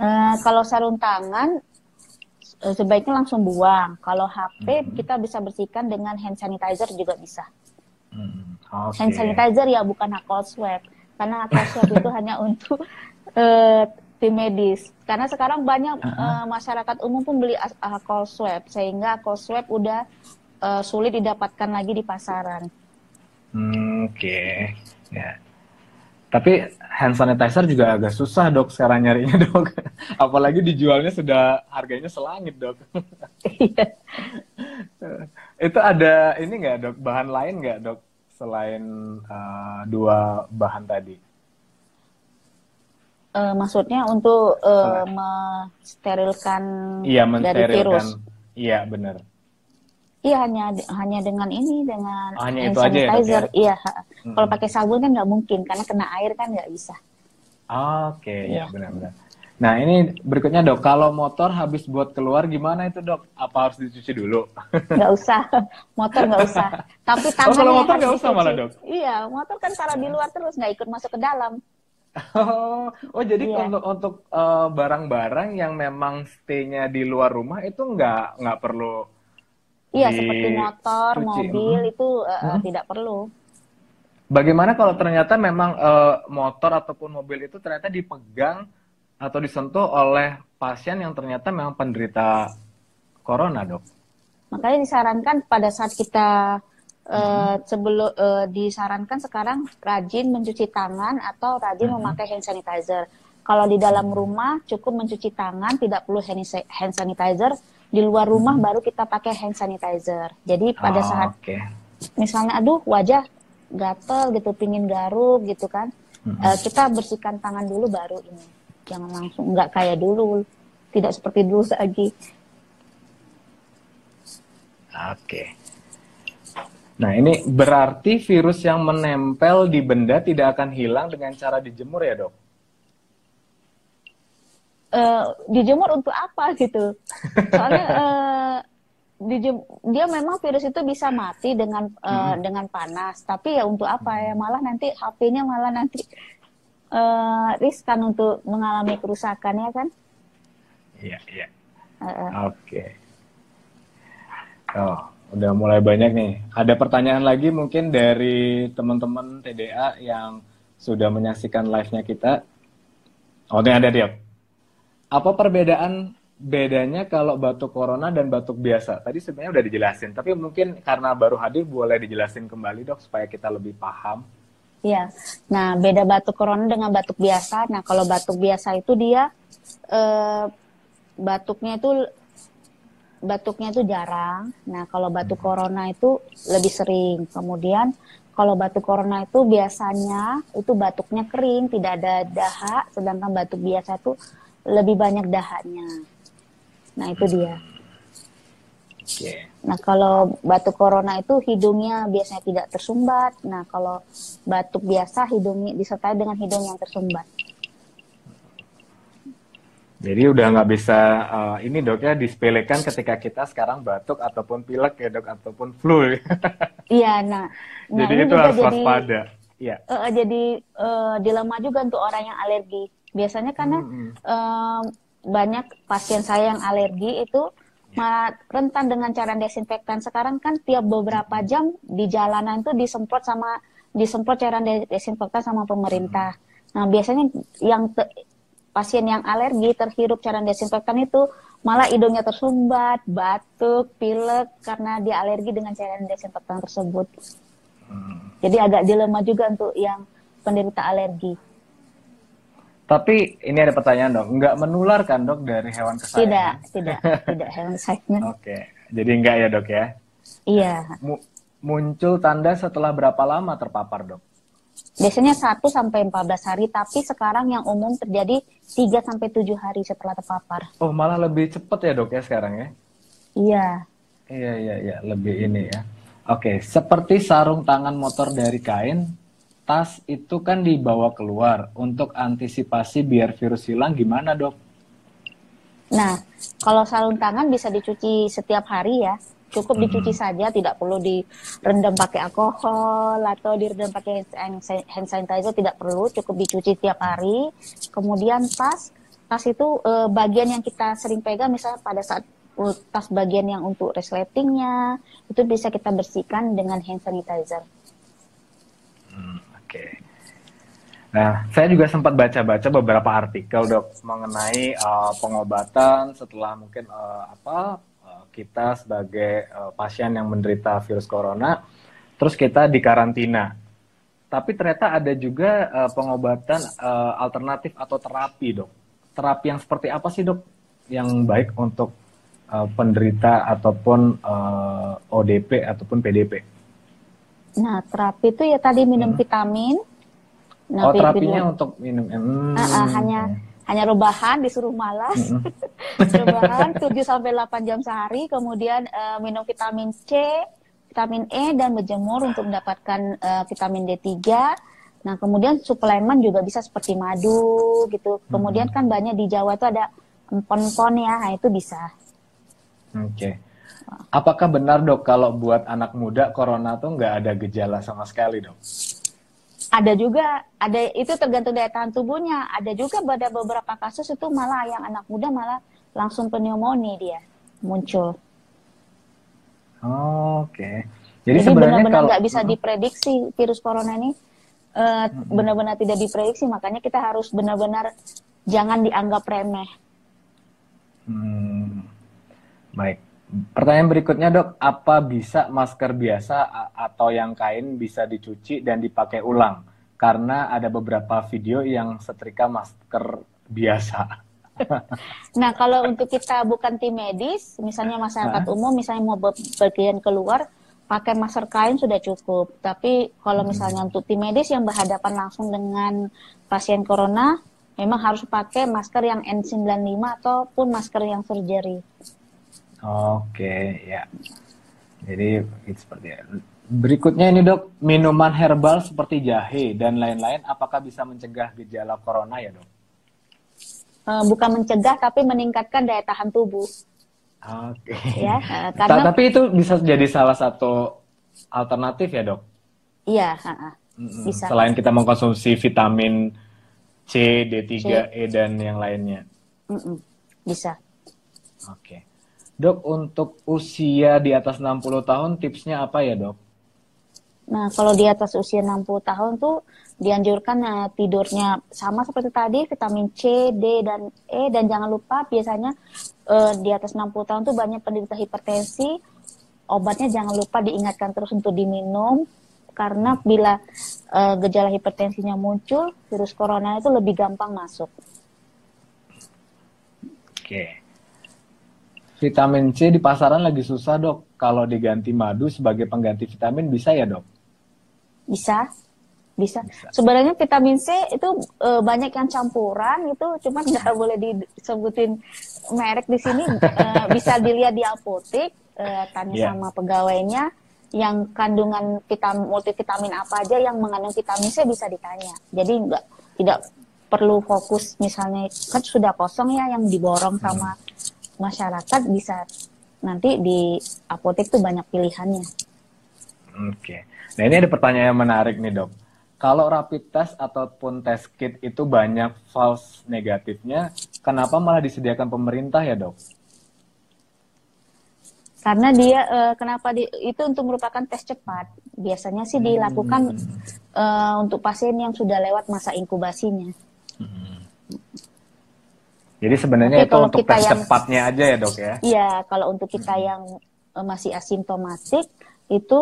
B: Uh, kalau sarung tangan sebaiknya langsung buang. Kalau HP hmm. kita bisa bersihkan dengan hand sanitizer juga bisa. Hmm. Okay. Hand sanitizer ya bukan alcohol swab karena alcohol swab itu hanya untuk uh, tim medis. Karena sekarang banyak uh -huh. uh, masyarakat umum pun beli alcohol swab sehingga alcohol swab udah uh, sulit didapatkan lagi di pasaran.
A: Hmm, Oke, okay. ya. Tapi hand sanitizer juga agak susah dok sekarang nyarinya dok. Apalagi dijualnya sudah harganya selangit dok. Itu ada ini nggak dok bahan lain nggak dok selain uh, dua bahan tadi?
B: Uh, maksudnya untuk uh, mensterilkan
A: iya, dari virus? Iya benar.
B: Iya hanya hanya dengan ini dengan oh, hanya hand itu sanitizer. Aja ya, iya. Hmm. Kalau pakai sabun kan nggak mungkin karena kena air kan nggak bisa.
A: Oke, okay, ya iya. benar-benar. Nah ini berikutnya dok, kalau motor habis buat keluar gimana itu dok? Apa harus dicuci dulu?
B: Nggak usah, motor nggak usah. Tapi tangannya
A: oh, kalau motor nggak usah malah dok?
B: Iya, motor kan taruh di luar terus nggak ikut masuk ke dalam.
A: Oh, oh jadi iya. untuk untuk uh, barang-barang yang memang stay-nya di luar rumah itu nggak nggak perlu
B: Iya, di... seperti motor, cuci. mobil hmm. itu uh, hmm. tidak perlu.
A: Bagaimana kalau ternyata memang uh, motor ataupun mobil itu ternyata dipegang atau disentuh oleh pasien yang ternyata memang penderita corona, dok?
B: Makanya disarankan pada saat kita uh, sebelum uh, disarankan sekarang rajin mencuci tangan atau rajin hmm. memakai hand sanitizer. Kalau di dalam rumah cukup mencuci tangan, tidak perlu hand sanitizer di luar rumah hmm. baru kita pakai hand sanitizer. Jadi pada oh, saat okay. misalnya aduh wajah gatel gitu, pingin garuk gitu kan, hmm. uh, kita bersihkan tangan dulu baru ini. Jangan langsung nggak kayak dulu, tidak seperti dulu lagi.
A: Oke. Nah ini berarti virus yang menempel di benda tidak akan hilang dengan cara dijemur ya dok?
B: uh, dijemur untuk apa gitu soalnya uh, dijem dia memang virus itu bisa mati dengan uh, hmm. dengan panas tapi ya untuk apa ya malah nanti HP-nya malah nanti uh, riskan untuk mengalami kerusakan ya kan
A: iya iya uh, oke okay. oh udah mulai banyak nih ada pertanyaan lagi mungkin dari teman-teman TDA yang sudah menyaksikan live-nya kita oh ini ada dia apa perbedaan bedanya kalau batuk corona dan batuk biasa? Tadi sebenarnya udah dijelasin, tapi mungkin karena baru hadir boleh dijelasin kembali dok supaya kita lebih paham.
B: Iya, nah beda batuk corona dengan batuk biasa. Nah kalau batuk biasa itu dia eh, batuknya itu batuknya itu jarang. Nah kalau batuk hmm. corona itu lebih sering. Kemudian kalau batuk corona itu biasanya itu batuknya kering, tidak ada dahak, sedangkan batuk biasa itu lebih banyak dahannya. Nah itu dia. Okay. Nah kalau batuk corona itu hidungnya biasanya tidak tersumbat. Nah kalau batuk biasa hidungnya disertai dengan hidung yang tersumbat.
A: Jadi udah nggak bisa uh, ini dok ya disepelekan ketika kita sekarang batuk ataupun pilek ya dok ataupun flu.
B: Iya, nah,
A: nah jadi itu harus jadi, waspada.
B: Ya. Uh, jadi uh, dilema juga untuk orang yang alergi biasanya karena hmm. um, banyak pasien saya yang alergi itu ya. rentan dengan cara desinfektan sekarang kan tiap beberapa jam di jalanan tuh disemprot sama disemprot cairan desinfektan sama pemerintah. Hmm. Nah biasanya yang te, pasien yang alergi terhirup cairan desinfektan itu malah hidungnya tersumbat, batuk, pilek karena dia alergi dengan cairan desinfektan tersebut. Hmm. Jadi agak dilema juga untuk yang penderita alergi.
A: Tapi ini ada pertanyaan dok, nggak menular kan dok dari hewan kesayangan?
B: Tidak, tidak, tidak hewan kesayangan.
A: Oke, jadi enggak ya dok ya?
B: Iya.
A: M muncul tanda setelah berapa lama terpapar dok?
B: Biasanya 1 sampai 14 hari, tapi sekarang yang umum terjadi 3 sampai 7 hari setelah terpapar.
A: Oh, malah lebih cepat ya dok ya sekarang ya?
B: Iya.
A: Iya, iya, iya, lebih ini ya. Oke, seperti sarung tangan motor dari kain, tas itu kan dibawa keluar untuk antisipasi biar virus hilang gimana dok?
B: Nah, kalau sarung tangan bisa dicuci setiap hari ya. cukup dicuci saja, tidak perlu direndam pakai alkohol atau direndam pakai hand sanitizer, tidak perlu, cukup dicuci tiap hari. Kemudian tas, tas itu uh, bagian yang kita sering pegang, misalnya pada saat tas bagian yang untuk resletingnya itu bisa kita bersihkan dengan hand sanitizer.
A: Hmm. Nah, saya juga sempat baca-baca beberapa artikel dok mengenai uh, pengobatan setelah mungkin uh, apa uh, kita sebagai uh, pasien yang menderita virus corona, terus kita dikarantina. Tapi ternyata ada juga uh, pengobatan uh, alternatif atau terapi dok. Terapi yang seperti apa sih dok yang baik untuk uh, penderita ataupun uh, ODP ataupun PDP?
B: Nah, terapi itu ya tadi minum hmm. vitamin
A: Nah, oh terapinya untuk minum. Hmm.
B: Uh, uh, hanya hanya rebahan disuruh malas. Hmm. rebahan 7 sampai 8 jam sehari, kemudian uh, minum vitamin C, vitamin E dan berjemur untuk mendapatkan uh, vitamin D3. Nah, kemudian suplemen juga bisa seperti madu gitu. Kemudian kan banyak di Jawa itu ada empon-empon ya, nah itu bisa.
A: Oke. Okay. Apakah benar dok kalau buat anak muda corona tuh nggak ada gejala sama sekali dok?
B: Ada juga ada itu tergantung daya tahan tubuhnya. Ada juga pada beberapa kasus itu malah yang anak muda malah langsung pneumonia dia muncul.
A: Oh, oke. Okay.
B: jadi, jadi benar-benar nggak bisa diprediksi virus corona ini. Uh, benar-benar tidak diprediksi makanya kita harus benar-benar jangan dianggap remeh.
A: Hmm, baik Pertanyaan berikutnya dok, apa bisa masker biasa atau yang kain bisa dicuci dan dipakai ulang? Karena ada beberapa video yang setrika masker biasa.
B: nah kalau untuk kita bukan tim medis, misalnya masyarakat umum, misalnya mau bagian keluar, pakai masker kain sudah cukup. Tapi kalau misalnya hmm. untuk tim medis yang berhadapan langsung dengan pasien corona, memang harus pakai masker yang N95 ataupun masker yang surgery.
A: Oke, ya. Jadi itu seperti itu. Berikutnya ini dok, minuman herbal seperti jahe dan lain-lain, apakah bisa mencegah gejala corona ya dok?
B: Uh, bukan mencegah, tapi meningkatkan daya tahan tubuh.
A: Oke. Ya, uh, karena. Tapi itu bisa jadi salah satu alternatif ya dok?
B: Iya, uh, uh,
A: bisa. Selain kita mengkonsumsi vitamin C, D3, C. E dan yang lainnya.
B: Mm -mm. Bisa.
A: Oke. Dok, untuk usia di atas 60 tahun tipsnya apa ya dok?
B: Nah, kalau di atas usia 60 tahun tuh dianjurkan uh, tidurnya sama seperti tadi, vitamin C, D, dan E. Dan jangan lupa biasanya uh, di atas 60 tahun tuh banyak penderita hipertensi. Obatnya jangan lupa diingatkan terus untuk diminum. Karena bila uh, gejala hipertensinya muncul, virus corona itu lebih gampang masuk.
A: Oke. Okay. Vitamin C di pasaran lagi susah dok. Kalau diganti madu sebagai pengganti vitamin bisa ya dok?
B: Bisa, bisa. bisa. Sebenarnya vitamin C itu e, banyak yang campuran itu, cuma nggak boleh disebutin merek di sini. E, bisa dilihat di apotek, e, tanya yeah. sama pegawainya yang kandungan vitamin multivitamin apa aja yang mengandung vitamin C bisa ditanya. Jadi nggak tidak perlu fokus misalnya kan sudah kosong ya yang diborong sama hmm masyarakat bisa nanti di apotek tuh banyak pilihannya.
A: Oke. Nah ini ada pertanyaan yang menarik nih dok. Kalau rapid test ataupun test kit itu banyak false negatifnya, kenapa malah disediakan pemerintah ya dok?
B: Karena dia uh, kenapa di, itu untuk merupakan tes cepat. Biasanya sih dilakukan hmm. uh, untuk pasien yang sudah lewat masa inkubasinya. Hmm.
A: Jadi sebenarnya itu untuk tes yang, cepatnya aja ya dok ya?
B: Iya, kalau untuk kita hmm. yang uh, masih asimptomatik itu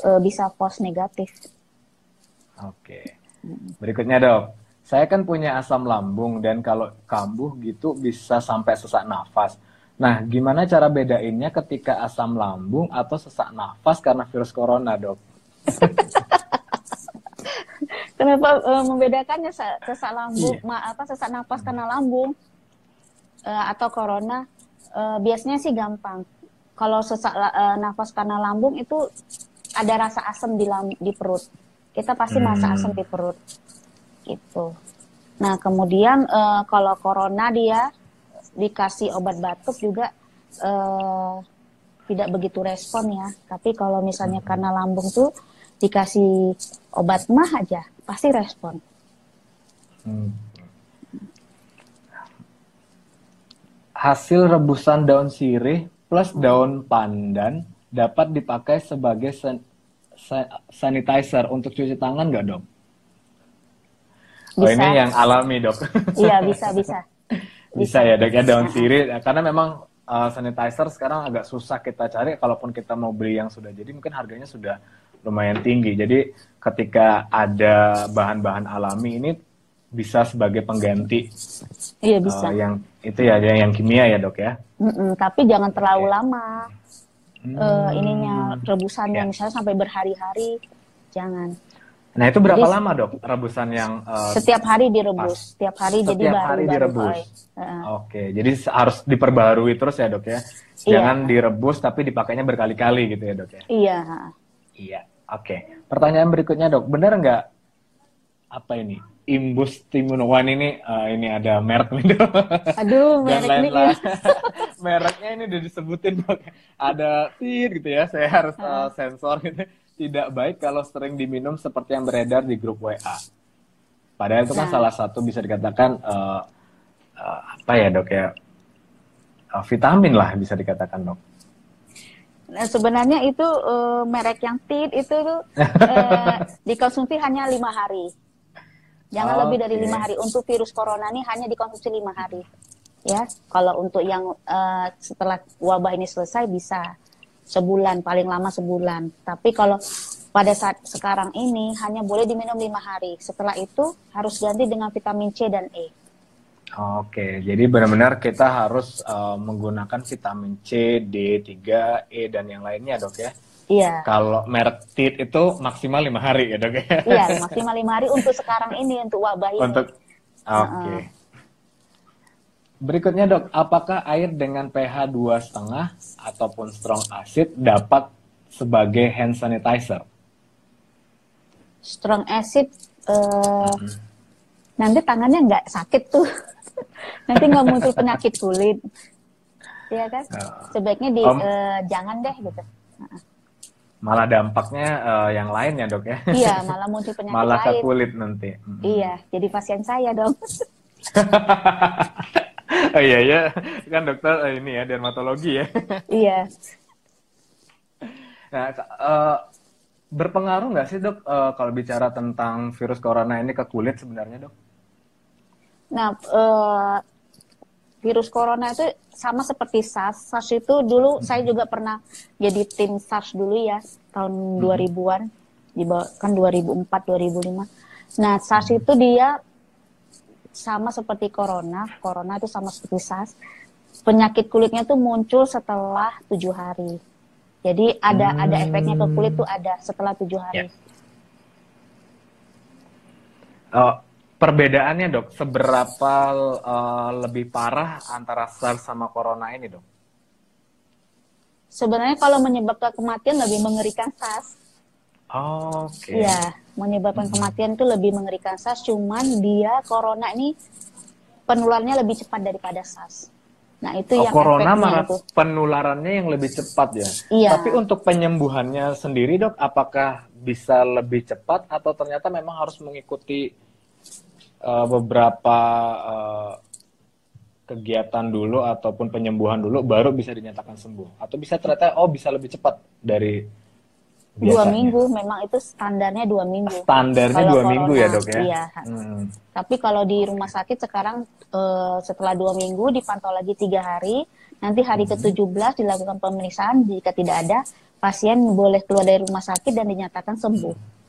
B: uh, bisa false negatif.
A: Oke. Berikutnya dok, saya kan punya asam lambung dan kalau kambuh gitu bisa sampai sesak nafas. Nah, gimana cara bedainnya ketika asam lambung atau sesak nafas karena virus corona dok?
B: Kenapa uh, membedakannya sesak lambung, ma apa sesak napas karena lambung uh, atau corona? Uh, biasanya sih gampang. Kalau sesak uh, nafas karena lambung itu ada rasa asam di lam di perut. Kita pasti hmm. merasa asam di perut. Gitu. Nah, kemudian uh, kalau corona dia dikasih obat batuk juga uh, tidak begitu respon ya. Tapi kalau misalnya karena lambung tuh dikasih obat mah aja pasti respon.
A: Hmm. Hasil rebusan daun sirih plus daun pandan dapat dipakai sebagai san sanitizer untuk cuci tangan nggak dok? Oh ini yang alami dok.
B: Iya bisa bisa.
A: Bisa, ya dok ya daun sirih karena memang uh, sanitizer sekarang agak susah kita cari kalaupun kita mau beli yang sudah jadi mungkin harganya sudah lumayan tinggi. Jadi ketika ada bahan-bahan alami ini bisa sebagai pengganti.
B: Iya bisa. Uh,
A: yang itu ya yang, yang kimia ya dok ya.
B: Mm -mm, tapi jangan terlalu okay. lama. Hmm. Uh, ininya rebusannya yeah. misalnya sampai berhari-hari, jangan.
A: Nah itu berapa jadi, lama dok rebusan yang uh,
B: setiap hari direbus, pas. setiap hari
A: setiap
B: jadi baru
A: hari direbus. Uh. Oke, jadi harus diperbarui terus ya dok ya. Iya. Jangan yeah. direbus tapi dipakainya berkali-kali gitu ya dok ya.
B: Iya.
A: Iya, oke. Okay. Pertanyaan berikutnya dok, benar nggak apa ini imbus timunuan ini uh, ini ada merek nih dok.
B: Aduh, merek lain -lain.
A: Mereknya ini udah disebutin dok. Ada tir gitu ya, saya harus uh, sensor gitu tidak baik kalau sering diminum seperti yang beredar di grup WA. Padahal itu kan nah. salah satu bisa dikatakan uh, uh, apa ya dok ya uh, vitamin lah bisa dikatakan dok.
B: Nah, sebenarnya itu uh, merek yang tit itu tuh uh, dikonsumsi hanya lima hari. Jangan okay. lebih dari lima hari. Untuk virus corona ini hanya dikonsumsi lima hari. Ya, kalau untuk yang uh, setelah wabah ini selesai bisa sebulan paling lama sebulan. Tapi kalau pada saat sekarang ini hanya boleh diminum lima hari. Setelah itu harus ganti dengan vitamin C dan E.
A: Oke, jadi benar-benar kita harus uh, menggunakan vitamin C, D, 3, E dan yang lainnya, dok ya?
B: Iya.
A: Kalau merek TIT itu maksimal lima hari ya, dok ya?
B: Iya, maksimal lima hari untuk sekarang ini untuk wabah ini.
A: Untuk, oke. Okay. Uh -uh. Berikutnya dok, apakah air dengan pH dua setengah ataupun strong acid dapat sebagai hand sanitizer?
B: Strong acid, uh, hmm. Nanti tangannya nggak sakit tuh, nanti nggak muncul penyakit kulit, Iya kan? Uh, Sebaiknya di um, uh, jangan deh gitu.
A: Malah dampaknya uh, yang lain ya dok ya?
B: Iya, malah muncul penyakit
A: malah
B: lain.
A: ke kulit nanti.
B: Hmm. Iya, jadi pasien saya dong.
A: oh iya ya, kan dokter eh, ini ya dermatologi ya.
B: Iya.
A: Nah, uh, berpengaruh nggak sih dok uh, kalau bicara tentang virus corona ini ke kulit sebenarnya dok?
B: Nah, uh, virus corona itu sama seperti SARS. SARS itu dulu hmm. saya juga pernah jadi tim SARS dulu ya tahun hmm. 2000-an, di kan 2004 2005. Nah, SARS hmm. itu dia sama seperti corona, corona itu sama seperti SARS. Penyakit kulitnya tuh muncul setelah tujuh hari. Jadi ada hmm. ada efeknya ke kulit tuh ada setelah tujuh hari. Yeah.
A: Uh, perbedaannya dok, seberapa uh, lebih parah antara SARS sama corona ini dok?
B: Sebenarnya kalau menyebabkan kematian lebih mengerikan SARS.
A: Oh, Oke. Okay.
B: Ya, menyebabkan hmm. kematian itu lebih mengerikan SARS, cuman dia corona ini penularannya lebih cepat daripada SARS. Nah, itu oh, yang
A: corona malah itu. penularannya yang lebih cepat ya.
B: Iya.
A: Tapi untuk penyembuhannya sendiri, Dok, apakah bisa lebih cepat atau ternyata memang harus mengikuti uh, beberapa uh, kegiatan dulu ataupun penyembuhan dulu baru bisa dinyatakan sembuh atau bisa ternyata oh bisa lebih cepat dari
B: Biasanya. Dua minggu, memang itu standarnya dua minggu.
A: Standarnya kalau dua corona, minggu ya dok ya?
B: Iya. Hmm. Tapi kalau di rumah sakit sekarang uh, setelah dua minggu dipantau lagi tiga hari, nanti hari hmm. ke-17 dilakukan pemeriksaan, jika tidak ada, pasien boleh keluar dari rumah sakit dan dinyatakan sembuh.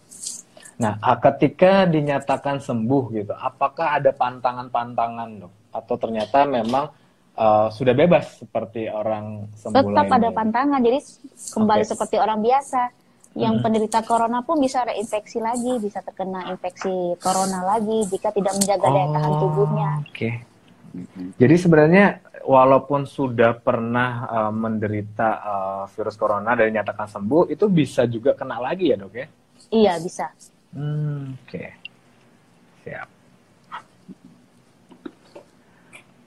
A: Nah, ketika dinyatakan sembuh gitu, apakah ada pantangan-pantangan dok? Atau ternyata memang uh, sudah bebas seperti orang sembuh
B: Tetap ada pantangan, jadi kembali okay. seperti orang biasa yang hmm. penderita corona pun bisa reinfeksi lagi, bisa terkena infeksi corona lagi jika tidak menjaga daya tahan oh, tubuhnya.
A: Oke. Okay. Jadi sebenarnya walaupun sudah pernah uh, menderita uh, virus corona dan dinyatakan sembuh, itu bisa juga kena lagi ya dok ya?
B: Iya bisa.
A: Oke, okay. siap.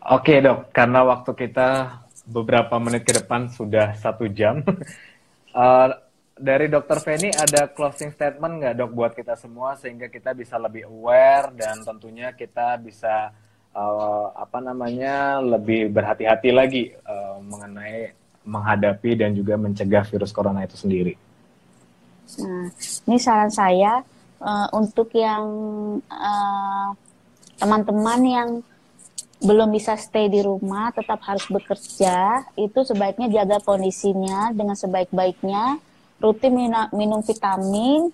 A: Oke okay, dok, karena waktu kita beberapa menit ke depan sudah satu jam. uh, dari Dokter Feni ada closing statement nggak dok buat kita semua sehingga kita bisa lebih aware dan tentunya kita bisa uh, apa namanya lebih berhati-hati lagi uh, mengenai menghadapi dan juga mencegah virus corona itu sendiri.
B: Nah, ini saran saya uh, untuk yang teman-teman uh, yang belum bisa stay di rumah, tetap harus bekerja, itu sebaiknya jaga kondisinya dengan sebaik-baiknya, rutin minum vitamin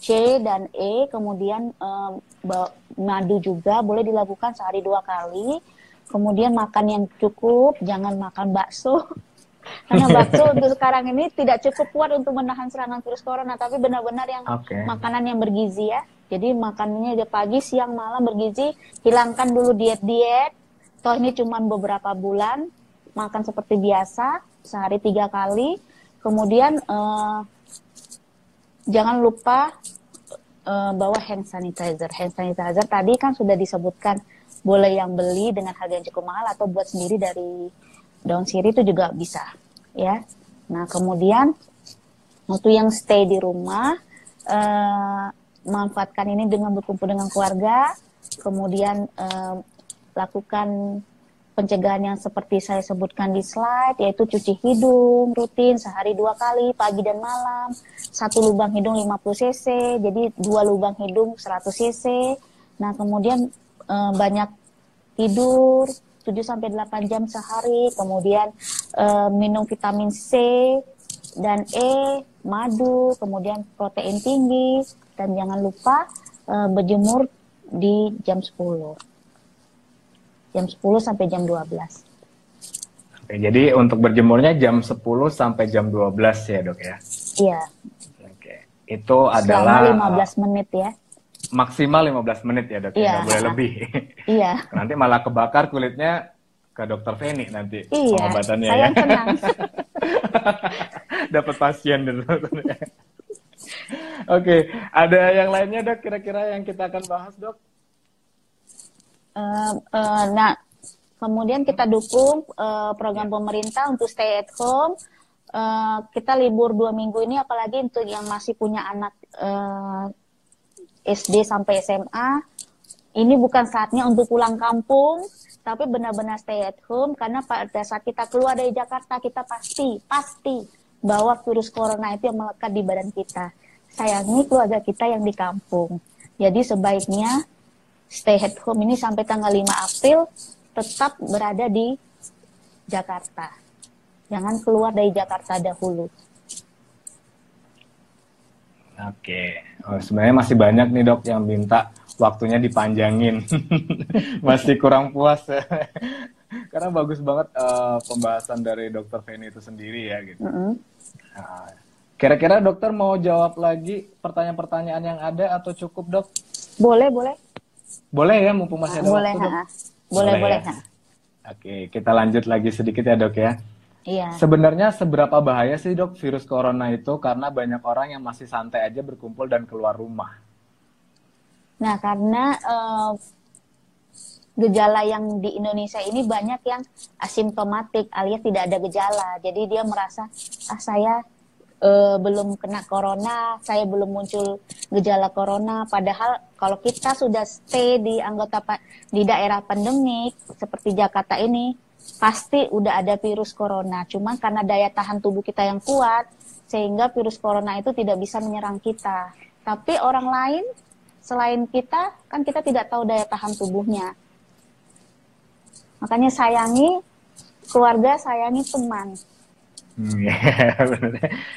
B: C dan E, kemudian um, madu juga boleh dilakukan sehari dua kali, kemudian makan yang cukup, jangan makan bakso. Karena bakso untuk sekarang ini tidak cukup kuat untuk menahan serangan virus corona, tapi benar-benar yang okay. makanan yang bergizi ya. Jadi makanannya di pagi, siang, malam bergizi. Hilangkan dulu diet-diet, toh ini cuma beberapa bulan makan seperti biasa sehari tiga kali kemudian uh, jangan lupa uh, bawa hand sanitizer hand sanitizer tadi kan sudah disebutkan boleh yang beli dengan harga yang cukup mahal atau buat sendiri dari daun sirih itu juga bisa ya nah kemudian waktu yang stay di rumah uh, manfaatkan ini dengan berkumpul dengan keluarga kemudian uh, lakukan pencegahan yang seperti saya sebutkan di slide, yaitu cuci hidung rutin sehari dua kali, pagi dan malam, satu lubang hidung 50 cc, jadi dua lubang hidung 100 cc. Nah, kemudian e, banyak tidur 7 sampai 8 jam sehari, kemudian e, minum vitamin C dan E, madu, kemudian protein tinggi, dan jangan lupa e, berjemur di jam 10 jam 10 sampai jam 12.
A: Oke, jadi untuk berjemurnya jam 10 sampai jam 12 ya dok ya?
B: Iya.
A: Oke, itu adalah...
B: Selama 15 menit ya.
A: Maksimal 15 menit ya dok, ya? iya. ya? boleh lebih.
B: Iya.
A: nanti malah kebakar kulitnya ke dokter Feni nanti
B: iya,
A: pengobatannya
B: saya
A: ya.
B: tenang.
A: Dapat pasien dulu. Oke, ada yang lainnya dok kira-kira yang kita akan bahas dok?
B: Uh, uh, nah, kemudian kita dukung uh, program pemerintah untuk stay at home. Uh, kita libur dua minggu ini, apalagi untuk yang masih punya anak uh, SD sampai SMA, ini bukan saatnya untuk pulang kampung, tapi benar-benar stay at home karena pada saat kita keluar dari Jakarta kita pasti pasti bahwa virus corona itu yang melekat di badan kita. Sayangi keluarga kita yang di kampung. Jadi sebaiknya stay at home ini sampai tanggal 5 April tetap berada di Jakarta. Jangan keluar dari Jakarta dahulu.
A: Oke, oh, sebenarnya masih banyak nih dok yang minta waktunya dipanjangin, masih kurang puas karena bagus banget uh, pembahasan dari dokter Feni itu sendiri ya gitu. Mm -hmm. nah, kira-kira dokter mau jawab lagi pertanyaan-pertanyaan yang ada atau cukup dok?
B: Boleh boleh.
A: Boleh ya mumpung masih ada
B: boleh,
A: waktu,
B: Dok? Boleh, boleh. Ya?
A: Oke, kita lanjut lagi sedikit ya, Dok ya.
B: Iya.
A: Sebenarnya seberapa bahaya sih, Dok, virus corona itu karena banyak orang yang masih santai aja berkumpul dan keluar rumah.
B: Nah, karena uh, gejala yang di Indonesia ini banyak yang asimptomatik alias tidak ada gejala. Jadi dia merasa ah saya uh, belum kena corona, saya belum muncul gejala corona. Padahal kalau kita sudah stay di anggota di daerah pandemik seperti Jakarta ini, pasti udah ada virus corona. Cuma karena daya tahan tubuh kita yang kuat, sehingga virus corona itu tidak bisa menyerang kita. Tapi orang lain selain kita, kan kita tidak tahu daya tahan tubuhnya. Makanya sayangi keluarga, sayangi teman.
A: Hmm, ya,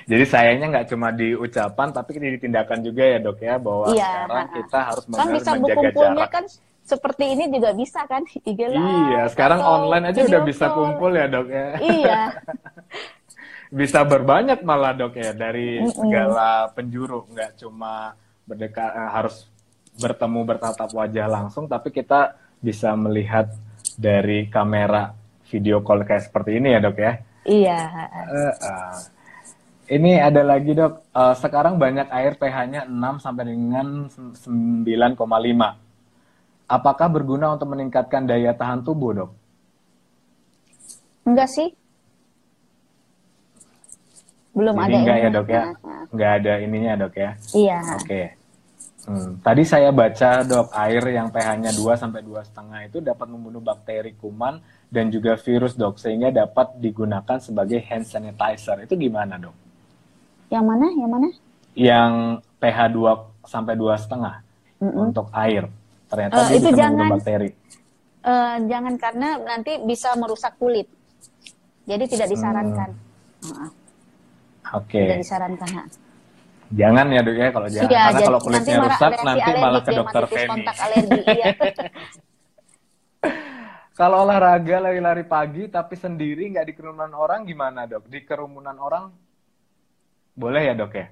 A: Jadi sayangnya nggak cuma di ucapan tapi di tindakan juga ya dok ya bahwa ya, sekarang kita harus
B: kan bisa menjaga jarak. kan seperti ini juga bisa kan IG
A: Iya, sekarang online aja udah bisa kumpul ya dok ya.
B: Iya.
A: bisa berbanyak malah dok ya dari mm -mm. segala penjuru nggak cuma berdekat eh, harus bertemu bertatap wajah langsung tapi kita bisa melihat dari kamera video call kayak seperti ini ya dok ya.
B: Iya. Uh,
A: uh. Ini ada lagi dok, uh, sekarang banyak air pH-nya 6 sampai dengan 9,5. Apakah berguna untuk meningkatkan daya tahan tubuh dok?
B: Enggak sih, Belum
A: Jadi
B: ada
A: enggak ya dok ya?
B: Nah,
A: Nggak ada ininya dok ya?
B: Iya.
A: Oke. Hmm, Tadi saya baca dok air yang pH-nya 2 sampai dua setengah itu dapat membunuh bakteri kuman dan juga virus dok sehingga dapat digunakan sebagai hand sanitizer. Itu gimana dok?
B: Yang mana? Yang mana?
A: Yang pH 2 sampai dua setengah
B: Mm-mm.
A: untuk air ternyata dia
B: itu
A: bisa
B: jangan-
A: bakteri.
B: Eh, jangan karena nanti bisa merusak kulit. Jadi tidak disarankan. Heeh,
A: Hmm. Oke.
B: Tidak disarankan. ha.
A: Jangan ya dok ya kalau jangan
B: Iya,
A: karena
B: jadi
A: kalau kulitnya
B: nanti
A: rusak nanti malah ke dokter Feni.
B: kontak alergi. Iya.
A: Kalau olahraga lari-lari pagi tapi sendiri nggak di kerumunan orang gimana dok? Di kerumunan orang boleh ya dok ya?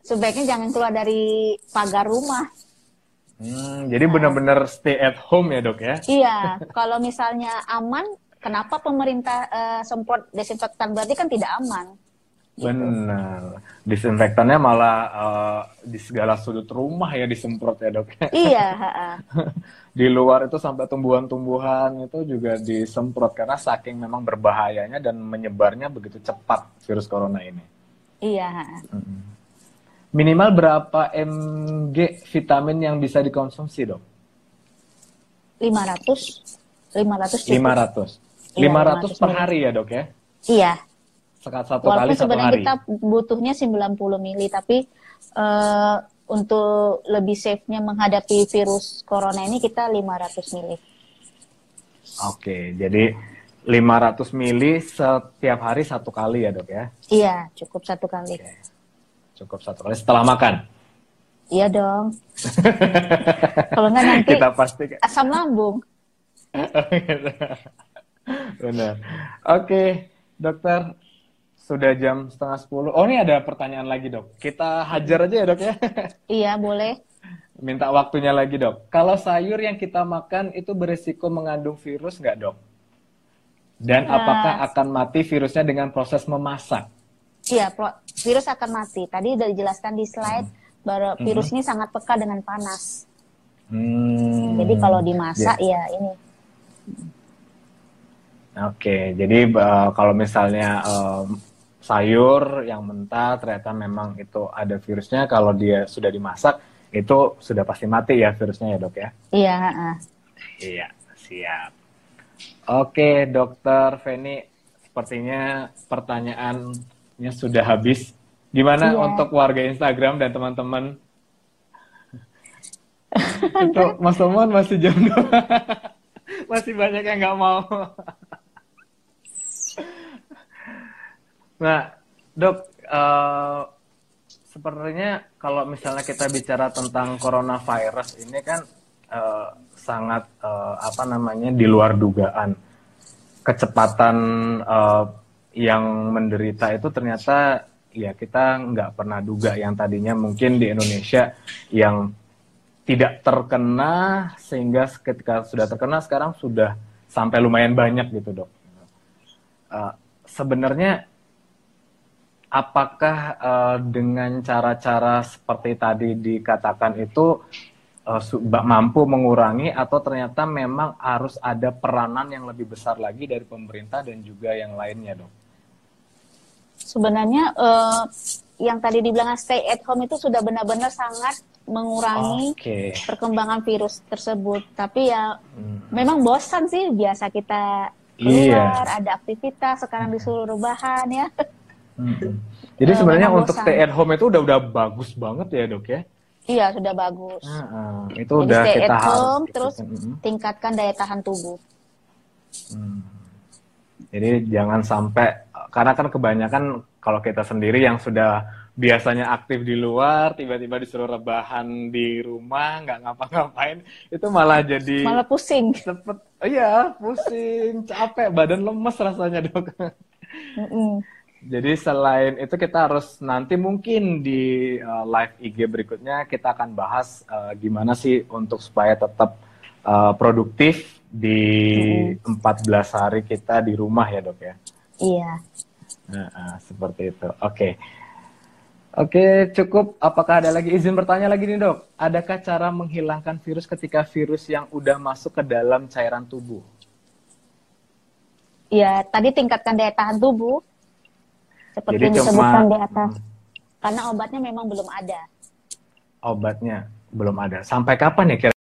B: Sebaiknya jangan keluar dari pagar rumah.
A: Hmm, jadi benar-benar stay at home ya dok ya?
B: Iya, kalau misalnya aman, kenapa pemerintah eh, semprot desinfektan berarti kan tidak aman. Gitu.
A: Benar. Disinfektannya malah eh, di segala sudut rumah ya disemprot ya dok.
B: Iya, ha-ha.
A: di luar itu sampai tumbuhan-tumbuhan itu juga disemprot karena saking memang berbahayanya dan menyebarnya begitu cepat virus corona ini.
B: iya. ha-ha.
A: Mm-mm. Minimal berapa mg vitamin yang bisa dikonsumsi dok?
B: 500, 500 cukup.
A: 500.
B: Iya,
A: 500 per
B: 500
A: hari ya dok ya?
B: Iya,
A: Sekat satu kali
B: walaupun
A: satu
B: sebenarnya
A: hari.
B: kita butuhnya 90 mili, tapi eh, untuk lebih safe-nya menghadapi virus corona ini kita 500 mili.
A: Oke, jadi 500 mili setiap hari satu kali ya dok ya?
B: Iya, cukup satu kali.
A: Oke. Cukup satu kali setelah makan.
B: Iya dong. Kalau nggak nanti
A: Kita pasti
B: asam lambung.
A: Benar. Oke, dokter. Sudah jam setengah sepuluh. Oh, ini ada pertanyaan lagi, dok. Kita hajar aja ya, dok ya.
B: Iya, boleh.
A: Minta waktunya lagi, dok. Kalau sayur yang kita makan itu berisiko mengandung virus nggak, dok? Dan
B: Nah.
A: apakah akan mati virusnya dengan proses memasak?
B: Iya, virus akan mati. Tadi udah dijelaskan di slide bahwa virus ini sangat peka dengan panas.
A: Hmm.
B: Jadi kalau dimasak ya ini.
A: Oke, jadi eh, kalau misalnya em, sayur yang mentah ternyata memang itu ada virusnya, kalau dia sudah dimasak itu sudah pasti mati ya virusnya ya dok ya?
B: Iya, heeh.
A: Iya, siap. Oke, dokter Feni, sepertinya pertanyaannya sudah habis. Gimana
B: Iya.
A: untuk warga Instagram dan teman-teman? itu Mas Tomon masih jam 2. masih banyak yang nggak mau. nah, dok, eh, sepertinya kalau misalnya kita bicara tentang coronavirus ini kan eh, sangat eh, apa namanya di luar dugaan kecepatan eh, yang menderita itu ternyata ya kita nggak pernah duga yang tadinya mungkin di Indonesia yang tidak terkena sehingga ketika sudah terkena sekarang sudah sampai lumayan banyak gitu dok. Eh, sebenarnya apakah eh, dengan cara-cara seperti tadi dikatakan itu ba- mampu mengurangi atau ternyata memang harus ada peranan yang lebih besar lagi dari pemerintah dan juga yang lainnya dok?
B: Sebenarnya eh, yang tadi dibilang stay at home itu sudah benar-benar sangat mengurangi
A: Oke.
B: perkembangan virus tersebut. Tapi ya
A: Hmm.
B: memang bosan sih biasa kita
A: Iya.
B: keluar, ada aktivitas, sekarang disuruh rebahan ya.
A: Mm-mm. Jadi
B: Eh,
A: sebenarnya
B: memang
A: untuk
B: bosan.
A: stay at home itu udah udah bagus banget ya dok ya?
B: Iya, sudah bagus.
A: Ah, itu
B: Jadi
A: udah
B: stay
A: kita
B: at
A: harus
B: home,
A: ikutin.
B: terus
A: Mm-mm.
B: tingkatkan daya tahan tubuh.
A: Hmm. Jadi jangan sampai karena kan kebanyakan kalau kita sendiri yang sudah biasanya aktif di luar tiba-tiba disuruh rebahan di rumah nggak ngapa-ngapain itu malah jadi
B: Malah pusing.
A: cepet iya pusing capek badan lemes rasanya dok
B: Mm-mm.
A: jadi selain itu kita harus nanti mungkin di uh, live IG berikutnya kita akan bahas uh, gimana sih untuk supaya tetap uh, produktif di 14 hari kita di rumah ya dok ya
B: Iya.
A: Nah, ah, seperti itu. Oke. Oke, cukup. Apakah ada lagi izin bertanya lagi nih, Dok? Adakah cara menghilangkan virus ketika virus yang udah masuk ke dalam cairan tubuh?
B: Ya, tadi tingkatkan daya tahan tubuh. seperti
A: Jadi
B: yang
A: cuma-
B: disebutkan di atas. Karena obatnya memang belum ada.
A: Obatnya belum ada. Sampai kapan ya kira